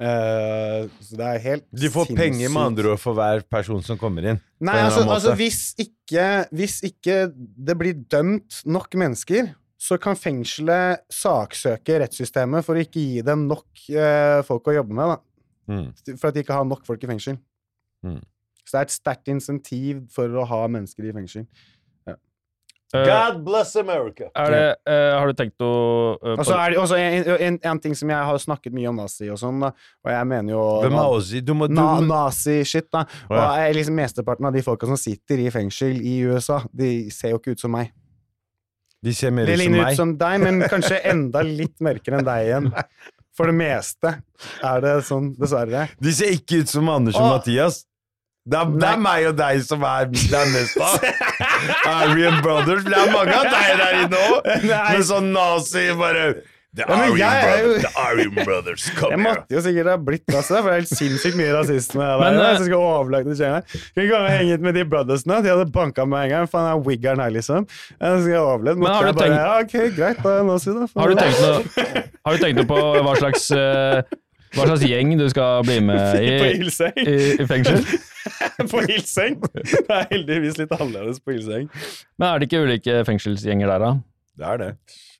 Eh, så det er helt De får penger med andre ord for hver person som kommer inn. Nei, altså, altså hvis, ikke, hvis ikke det blir dømt nok mennesker, så kan fengselet saksøke rettssystemet for å ikke gi dem nok uh, folk å jobbe med. Mm. For at de ikke har nok folk i fengsel. Mm. Så det er et sterkt insentiv for å ha mennesker i fengsel. Eh, God bless America! er det, uh, har du tenkt å uh, Og så er det også en, en, en ting som jeg har snakket mye om nazi og sånn, og jeg mener jo Hvem er Ozzy? Du må, Na, Nazi-shit, da. Og jeg, liksom Mesteparten av de folka som sitter i fengsel i USA, de ser jo ikke ut som meg. de ser mer ut som ligner ut som deg, men kanskje enda litt mørkere enn deg igjen. For det meste er det sånn, dessverre. De ser ikke ut som Anders og og Mathias. Det er, det er meg og deg som er det er. Aryan Brothers. Det er mange av deg der inne òg, med sånn nazi bare The Ja, men Aryan jeg jo- Brothers, the Aryan Brothers, Jeg come here. måtte jo sikkert ha blitt altså, for det er helt sinnssykt mye rasisme der. Men, der, eh, jeg skal overlage det skjene. Skal vi komme og henge ut med de brothersene? De hadde banka meg en gang. Faen, er wiggeren her, liksom. Jeg skal overleve. Men har du jeg bare, tenkt- ja, ok, greit, da jeg nå si det. Har du tenkt noe, har du tenkt noe på hva slags, uh, hva slags gjeng du skal bli med i, i, i fengsel? på Ilseng? Det er heldigvis litt annerledes på Ilseng. Men er det ikke ulike fengselsgjenger der, da? Det er det.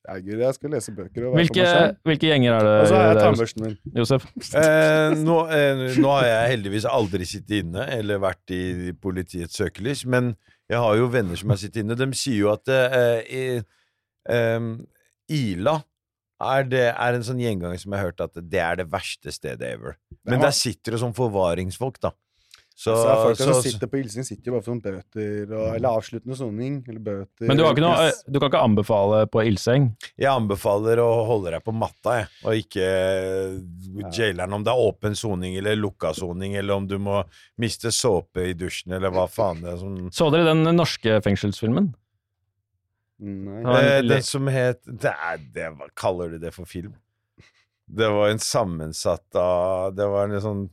Herregud, jeg skal lese bøker og være Hvilke, hvilke gjenger er det? Og så har jeg tannbørsten min. Josef? Eh, nå, eh, nå har jeg heldigvis aldri sittet inne eller vært i politiets søkelys, men jeg har jo venner som har sittet inne. De sier jo at eh, i, eh, Ila er, det, er en sånn gjenganger som jeg har hørt at det er det verste stedet ever. Men der sitter det sånn forvaringsfolk, da. Så, Så, folk som sitter på Ilseng, sitter jo bare for noen bøter og, eller avsluttende soning. Eller bøter. Men du, har ikke noe, du kan ikke anbefale på ildseng? jeg anbefaler å holde deg på matta, jeg, og ikke jaileren om det er åpen soning eller lukka soning, eller om du må miste såpe i dusjen, eller hva faen det er som Så dere den norske fengselsfilmen? Nei. Eh, den som het det er, det, kaller du det for film? Det var en sammensatt av Det var en sånn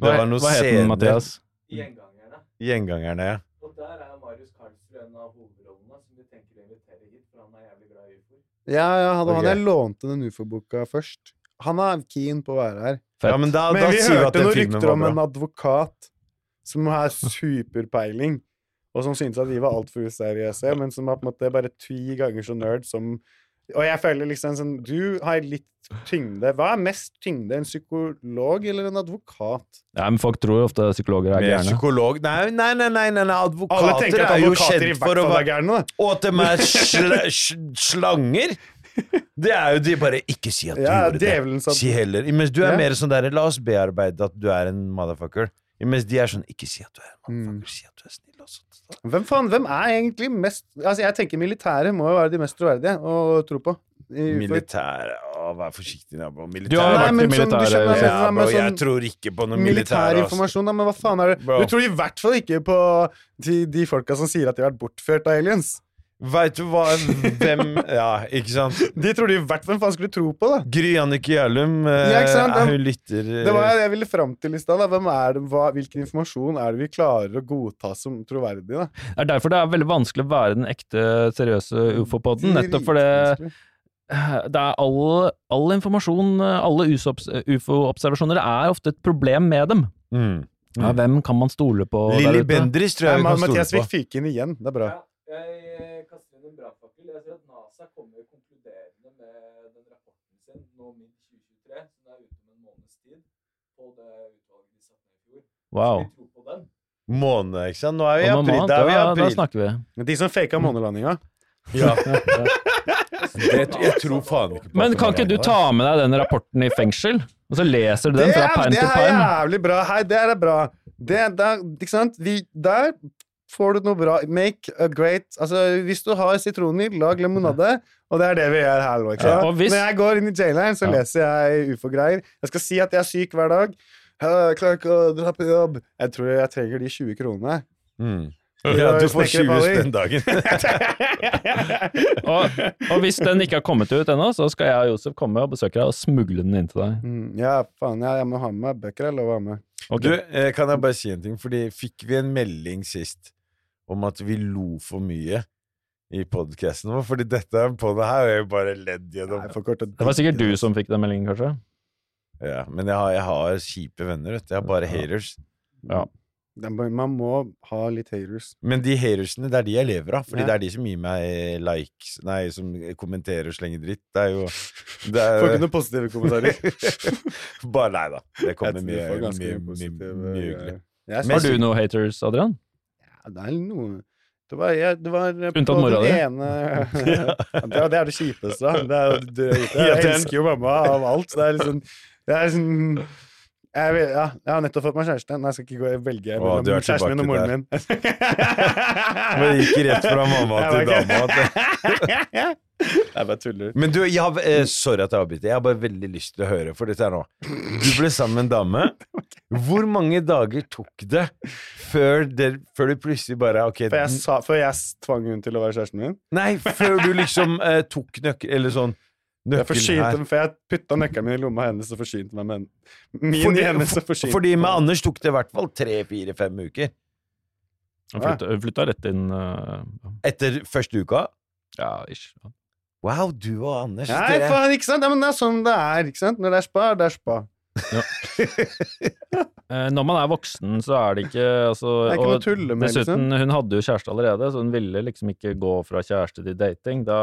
Hva, hva het den, Mathias? Gjengangerne. Gjengangerne, ja. Og der er Marius Karlsrud en av hovedrollene som vi tenker å invitere hit, for han er jævlig glad i ufo. Ja, ja, han, han Ok. jeg lånte den ufo-boka først. Han er keen på å være her. ja men da, Men da vi sier hørte noen rykter om en advokat som har superpeiling, og som syntes at vi var altfor useriøse, men som er på en måte bare ti ganger så nerd som Og jeg føler liksom sånn Du har litt tyngde. Hva er mest tyngde? En psykolog eller en advokat? Ja, men folk tror jo ofte psykologer er gærne. psykolog Nei, nei, nei, nei, nei, nei. Advokater er jo kjent for å være gærne. Og at de er sl sl slanger. Det er jo de bare Ikke si at du Ja, gjorde det. Si heller. Mens du er Ja. mer sånn der La oss bearbeide at du er en motherfucker. Mens de er sånn Ikke si at du er en Mm. si at du er snill. Og sånt. Hvem faen, hvem er egentlig mest Altså, jeg tenker militære må jo være de mest troverdige å tro på. Militære Å, vær forsiktig, nabo. Du har Militære vært men i sånn, militæret. skjønner, ja, men bro, sånn- jeg tror ikke på noe Militær militær. informasjon, da, men hva faen er det? Bro. Du tror i hvert fall ikke på de, de folka som sier at de har vært bortført av aliens. Veit du hva Hvem Ja, ikke sant? De tror de i hvert fall hvem faen skulle tro på, da? Gry Annike Gjærlum eh, Ja, er hun lytter eh, Det var jeg ville fram til i stad. Det, hvilken informasjon er det vi klarer å godta som troverdig? da? Det er derfor det er veldig vanskelig å være den ekte, seriøse ufo-podden. Nettopp fordi det er all, all informasjon, alle ufo-observasjoner, det er ofte et problem med dem. mm. Ja, hvem kan man stole på Lilly? Bendriss tror jeg vi kan stole Mathias på. fikk inn igjen. Det er bra. Ja, jeg eh, kaster inn en Jeg si at NASA kommer konkluderende med den rapporten sin nå midt 2023, som er ute om en måneds tid, på det utvalget de satte ned i fjor. Wow. Så vi tror på den? Måned, ikke sant? Nå er vi i april. Da er vi i Ja, da snakker vi. De som faka månelandinga. Ja. Det, jeg tror faen ikke på Men kan ikke du ta med deg den rapporten i fengsel, og så leser du den fra er, perm det er jævlig bra. Hei, det er bra. Det, der, ikke sant? Vi, der får du noe bra. Make a great Altså, hvis du har sitroner, lag limonade. Og det er det vi gjør her nå. Ja, hvis- Når jeg går inn i jaileren, så Ja. leser jeg ufo-greier. Jeg skal si at jeg er syk hver dag. «Jeg klarer ikke å dra på jobb. Jeg tror jeg trenger de 20 kronene. Mm. Ja, du får 20 snekkerballer. spenn dagen. Og, og hvis den ikke har kommet ut ennå, så skal jeg og Josef komme og besøke deg og smugle den inn til deg. Mm, ja, faen. Ja, jeg må ha med meg bøker. Jeg lover å ha med. Okay. Du, eh, kan jeg bare si en ting? Fordi fikk vi en melding sist om at vi lo for mye i podkasten vår? Fordi dette på det her er jo bare ledd gjennom. For kort Det var sikkert du som fikk den meldingen, kanskje? Ja, men jeg har, jeg har kjipe venner, vet du. Jeg har bare haters. Ja. Er Man må ha litt haters. Men de hatersene, det er de jeg lever av. Fordi Ja. det er de som gir meg likes Nei, som kommenterer og slenger dritt. Det er jo det Får ikke er, noen positive kommentarer. Bare nei da. Det kommer mye, mye, mye, mye mye, hyggelig. Har du noen haters, Adrian? Ja, det er noe Det var, jeg, det var eh, Unntatt mora di? det, er, det er det kjipeste. Det er, det, jeg, elsker jo mamma av alt. Det er liksom Det er sånn jeg, vil, ja, jeg har nettopp fått meg kjæreste. Nei, jeg skal ikke gå og velge Åh, du er mellom kjæresten min og moren min. Men det gikk rett fra mamma til dama. Jeg bare tuller. Men du, jeg har, eh, sorry at jeg avbryter. Jeg har bare veldig lyst til å høre, for dette er nå Du ble sammen med en dame. Hvor mange dager tok det før, det, før du plutselig bare okay, før, jeg, sa, før jeg tvang hun til å være kjæresten min. nei, før du liksom eh, tok nøkkel Eller sånn Jeg Nøkkelen forsynte her. For jeg putta nøkkelen min i lomma hennes og forsynte meg med. Min Fordi, hennes og forsynte fordi med Anders tok det i hvert fall tre, fire, fem uker. Hun flytta, hun flytta rett inn uh, Etter første uka. Ja, ish. Wow, du og Anders Nei, dere- faen, ikke sant? Ja, men det er sånn det er. ikke sant? Når det er spa, det er spa. Eh, når man er voksen, så er det ikke altså, Det er ikke noe tulle med, Dessuten, hun hadde jo kjæreste allerede, så hun ville liksom ikke gå fra kjæreste til dating. Da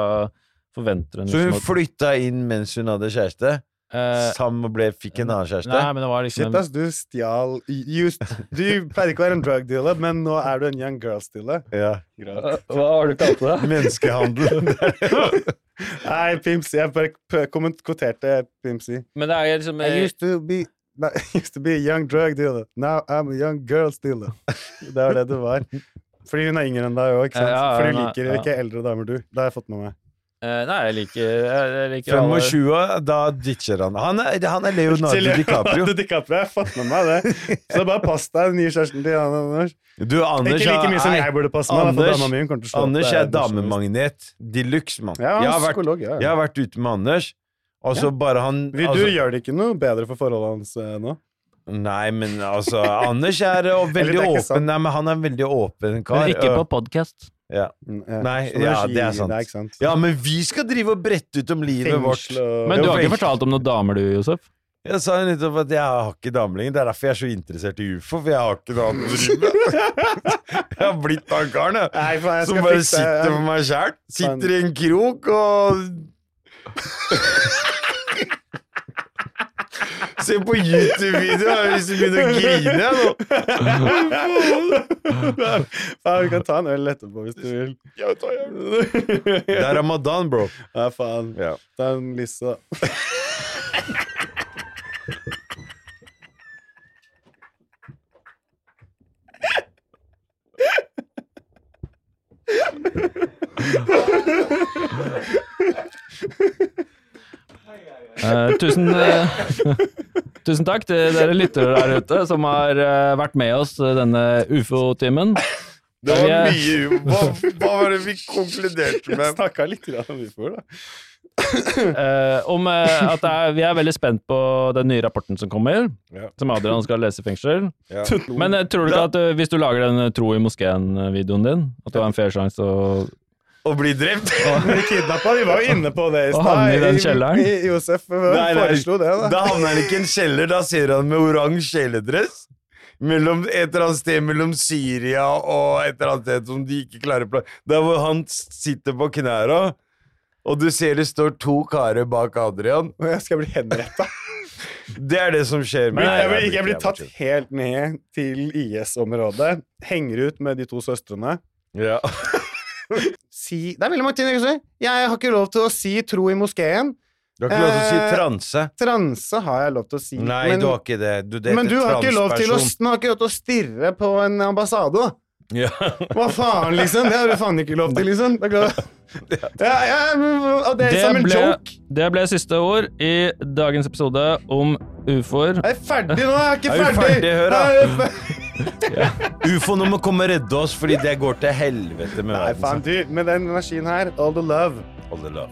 forventer hun Så hun liksom at- flytta inn mens hun hadde kjæreste? Uh, Sam ble, fikk en annen kjæreste? Nei, men det var liksom Shit, ass, du stjal Just, Du pleide ikke å være en drug dealer, men nå er du en young girl dealer. Ja. Hva har du kalt det? Menneskehandel. Nei, Pimsy. Jeg bare kommenterte komment- Pimsy. Men det er liksom I used to be I used to be a young drug dealer. Now I'm a young girl stealer. Det var det du var. Fordi hun er yngre enn deg òg, ikke sant? Ja, ja, For du nei, liker ja. ikke eldre damer, du. Det har jeg fått med meg. Eh, Nei, jeg liker, jeg, liker 25, alle- da ditcher han. Han er, han er Leonardo DiCaprio. DiCaprio. Jeg har fått med meg det. Så bare pass deg, den nye kjæresten til Jan Anders. Du, Anders, Ikke like mye som jeg burde passe meg. Anders-. Anders er damemagnet de luxe, mann. Ja, jeg, har vært, psykolog, ja. jeg har vært ute med Anders, og så bare han Vil du altså, gjør det ikke noe bedre for forholdet hans eh, nå? Nei, men altså Anders er eh, veldig er åpen. Nei, men han er en veldig åpen kar. Men ikke på podkast. Ja. Mm. Nei, ja, det er sant. Ja, men vi skal drive og brette ut om livet vårt. Men du har ikke fortalt om noen damer, du, Josef? Jeg sa jo nettopp at jeg har ikke damer lenger. Det er derfor jeg er så interessert i ufo, for jeg har ikke noe annet å drive med. Jeg har blitt han karen, jeg Som bare sitter for meg sjæl. Sitter i en krok og Se på YouTube-videoen! hvis du begynner å grine nå. Vi kan ta en øl etterpå hvis du vil. Det er ramadan, bro. Ja, faen. Ja. Ta en lisse, da. Eh, tusen, uh, tusen takk til dere lyttere der ute som har uh, vært med oss denne ufo-timen. Det var er- mye hva, hva var det vi konkluderte med? Snakka litt om ufoer, da. Eh, om at det er, vi er veldig spent på den nye rapporten som kommer, Ja. som Adrian skal lese i fengsel. Ja. Men tror du ikke at hvis du lager den Tro i moskeen-videoen din, at du har en fair sjanse å Å bli drept? bli kidnappa. Vi var jo inne på det i Og stad. havne i den kjelleren. i- Josef eh, Nei, nei. foreslo det, da. Da havner han ikke i en kjeller, da ser han med oransje kjeledress. Mellom, et eller annet sted mellom Syria og et eller annet sted som de ikke klarer å Der hvor han sitter på knæra, og du ser det står to karer bak Adrian. Og jeg skal bli henretta. Det er det som skjer. Jeg, Nei, blir- jeg blir tatt helt ned til IS-området. Henger ut med de to søstrene. Ja. Si Det er veldig mange ting jeg kan si. Jeg har ikke lov til å si tro i moskeen. Du har ikke lov til å si Eh, transe. Transe har jeg lov til å si. Nei, men, du har ikke det. Du, det men du har ikke lov til å, har ikke lov til å stirre på en ambassade. da. Ja. Hva faen, liksom? Det har du faen ikke lov til, liksom. Det er. Ja, ja, og det er Det som en ble, joke. det ble siste ord i dagens episode om ufoer. Jeg er ferdig nå, jeg er ikke ferdig! Er vi ferdig. Fer- Ufoene må komme og redde oss, fordi det går til helvete med Nei, faen, du, med den energien her, all the love. All the love.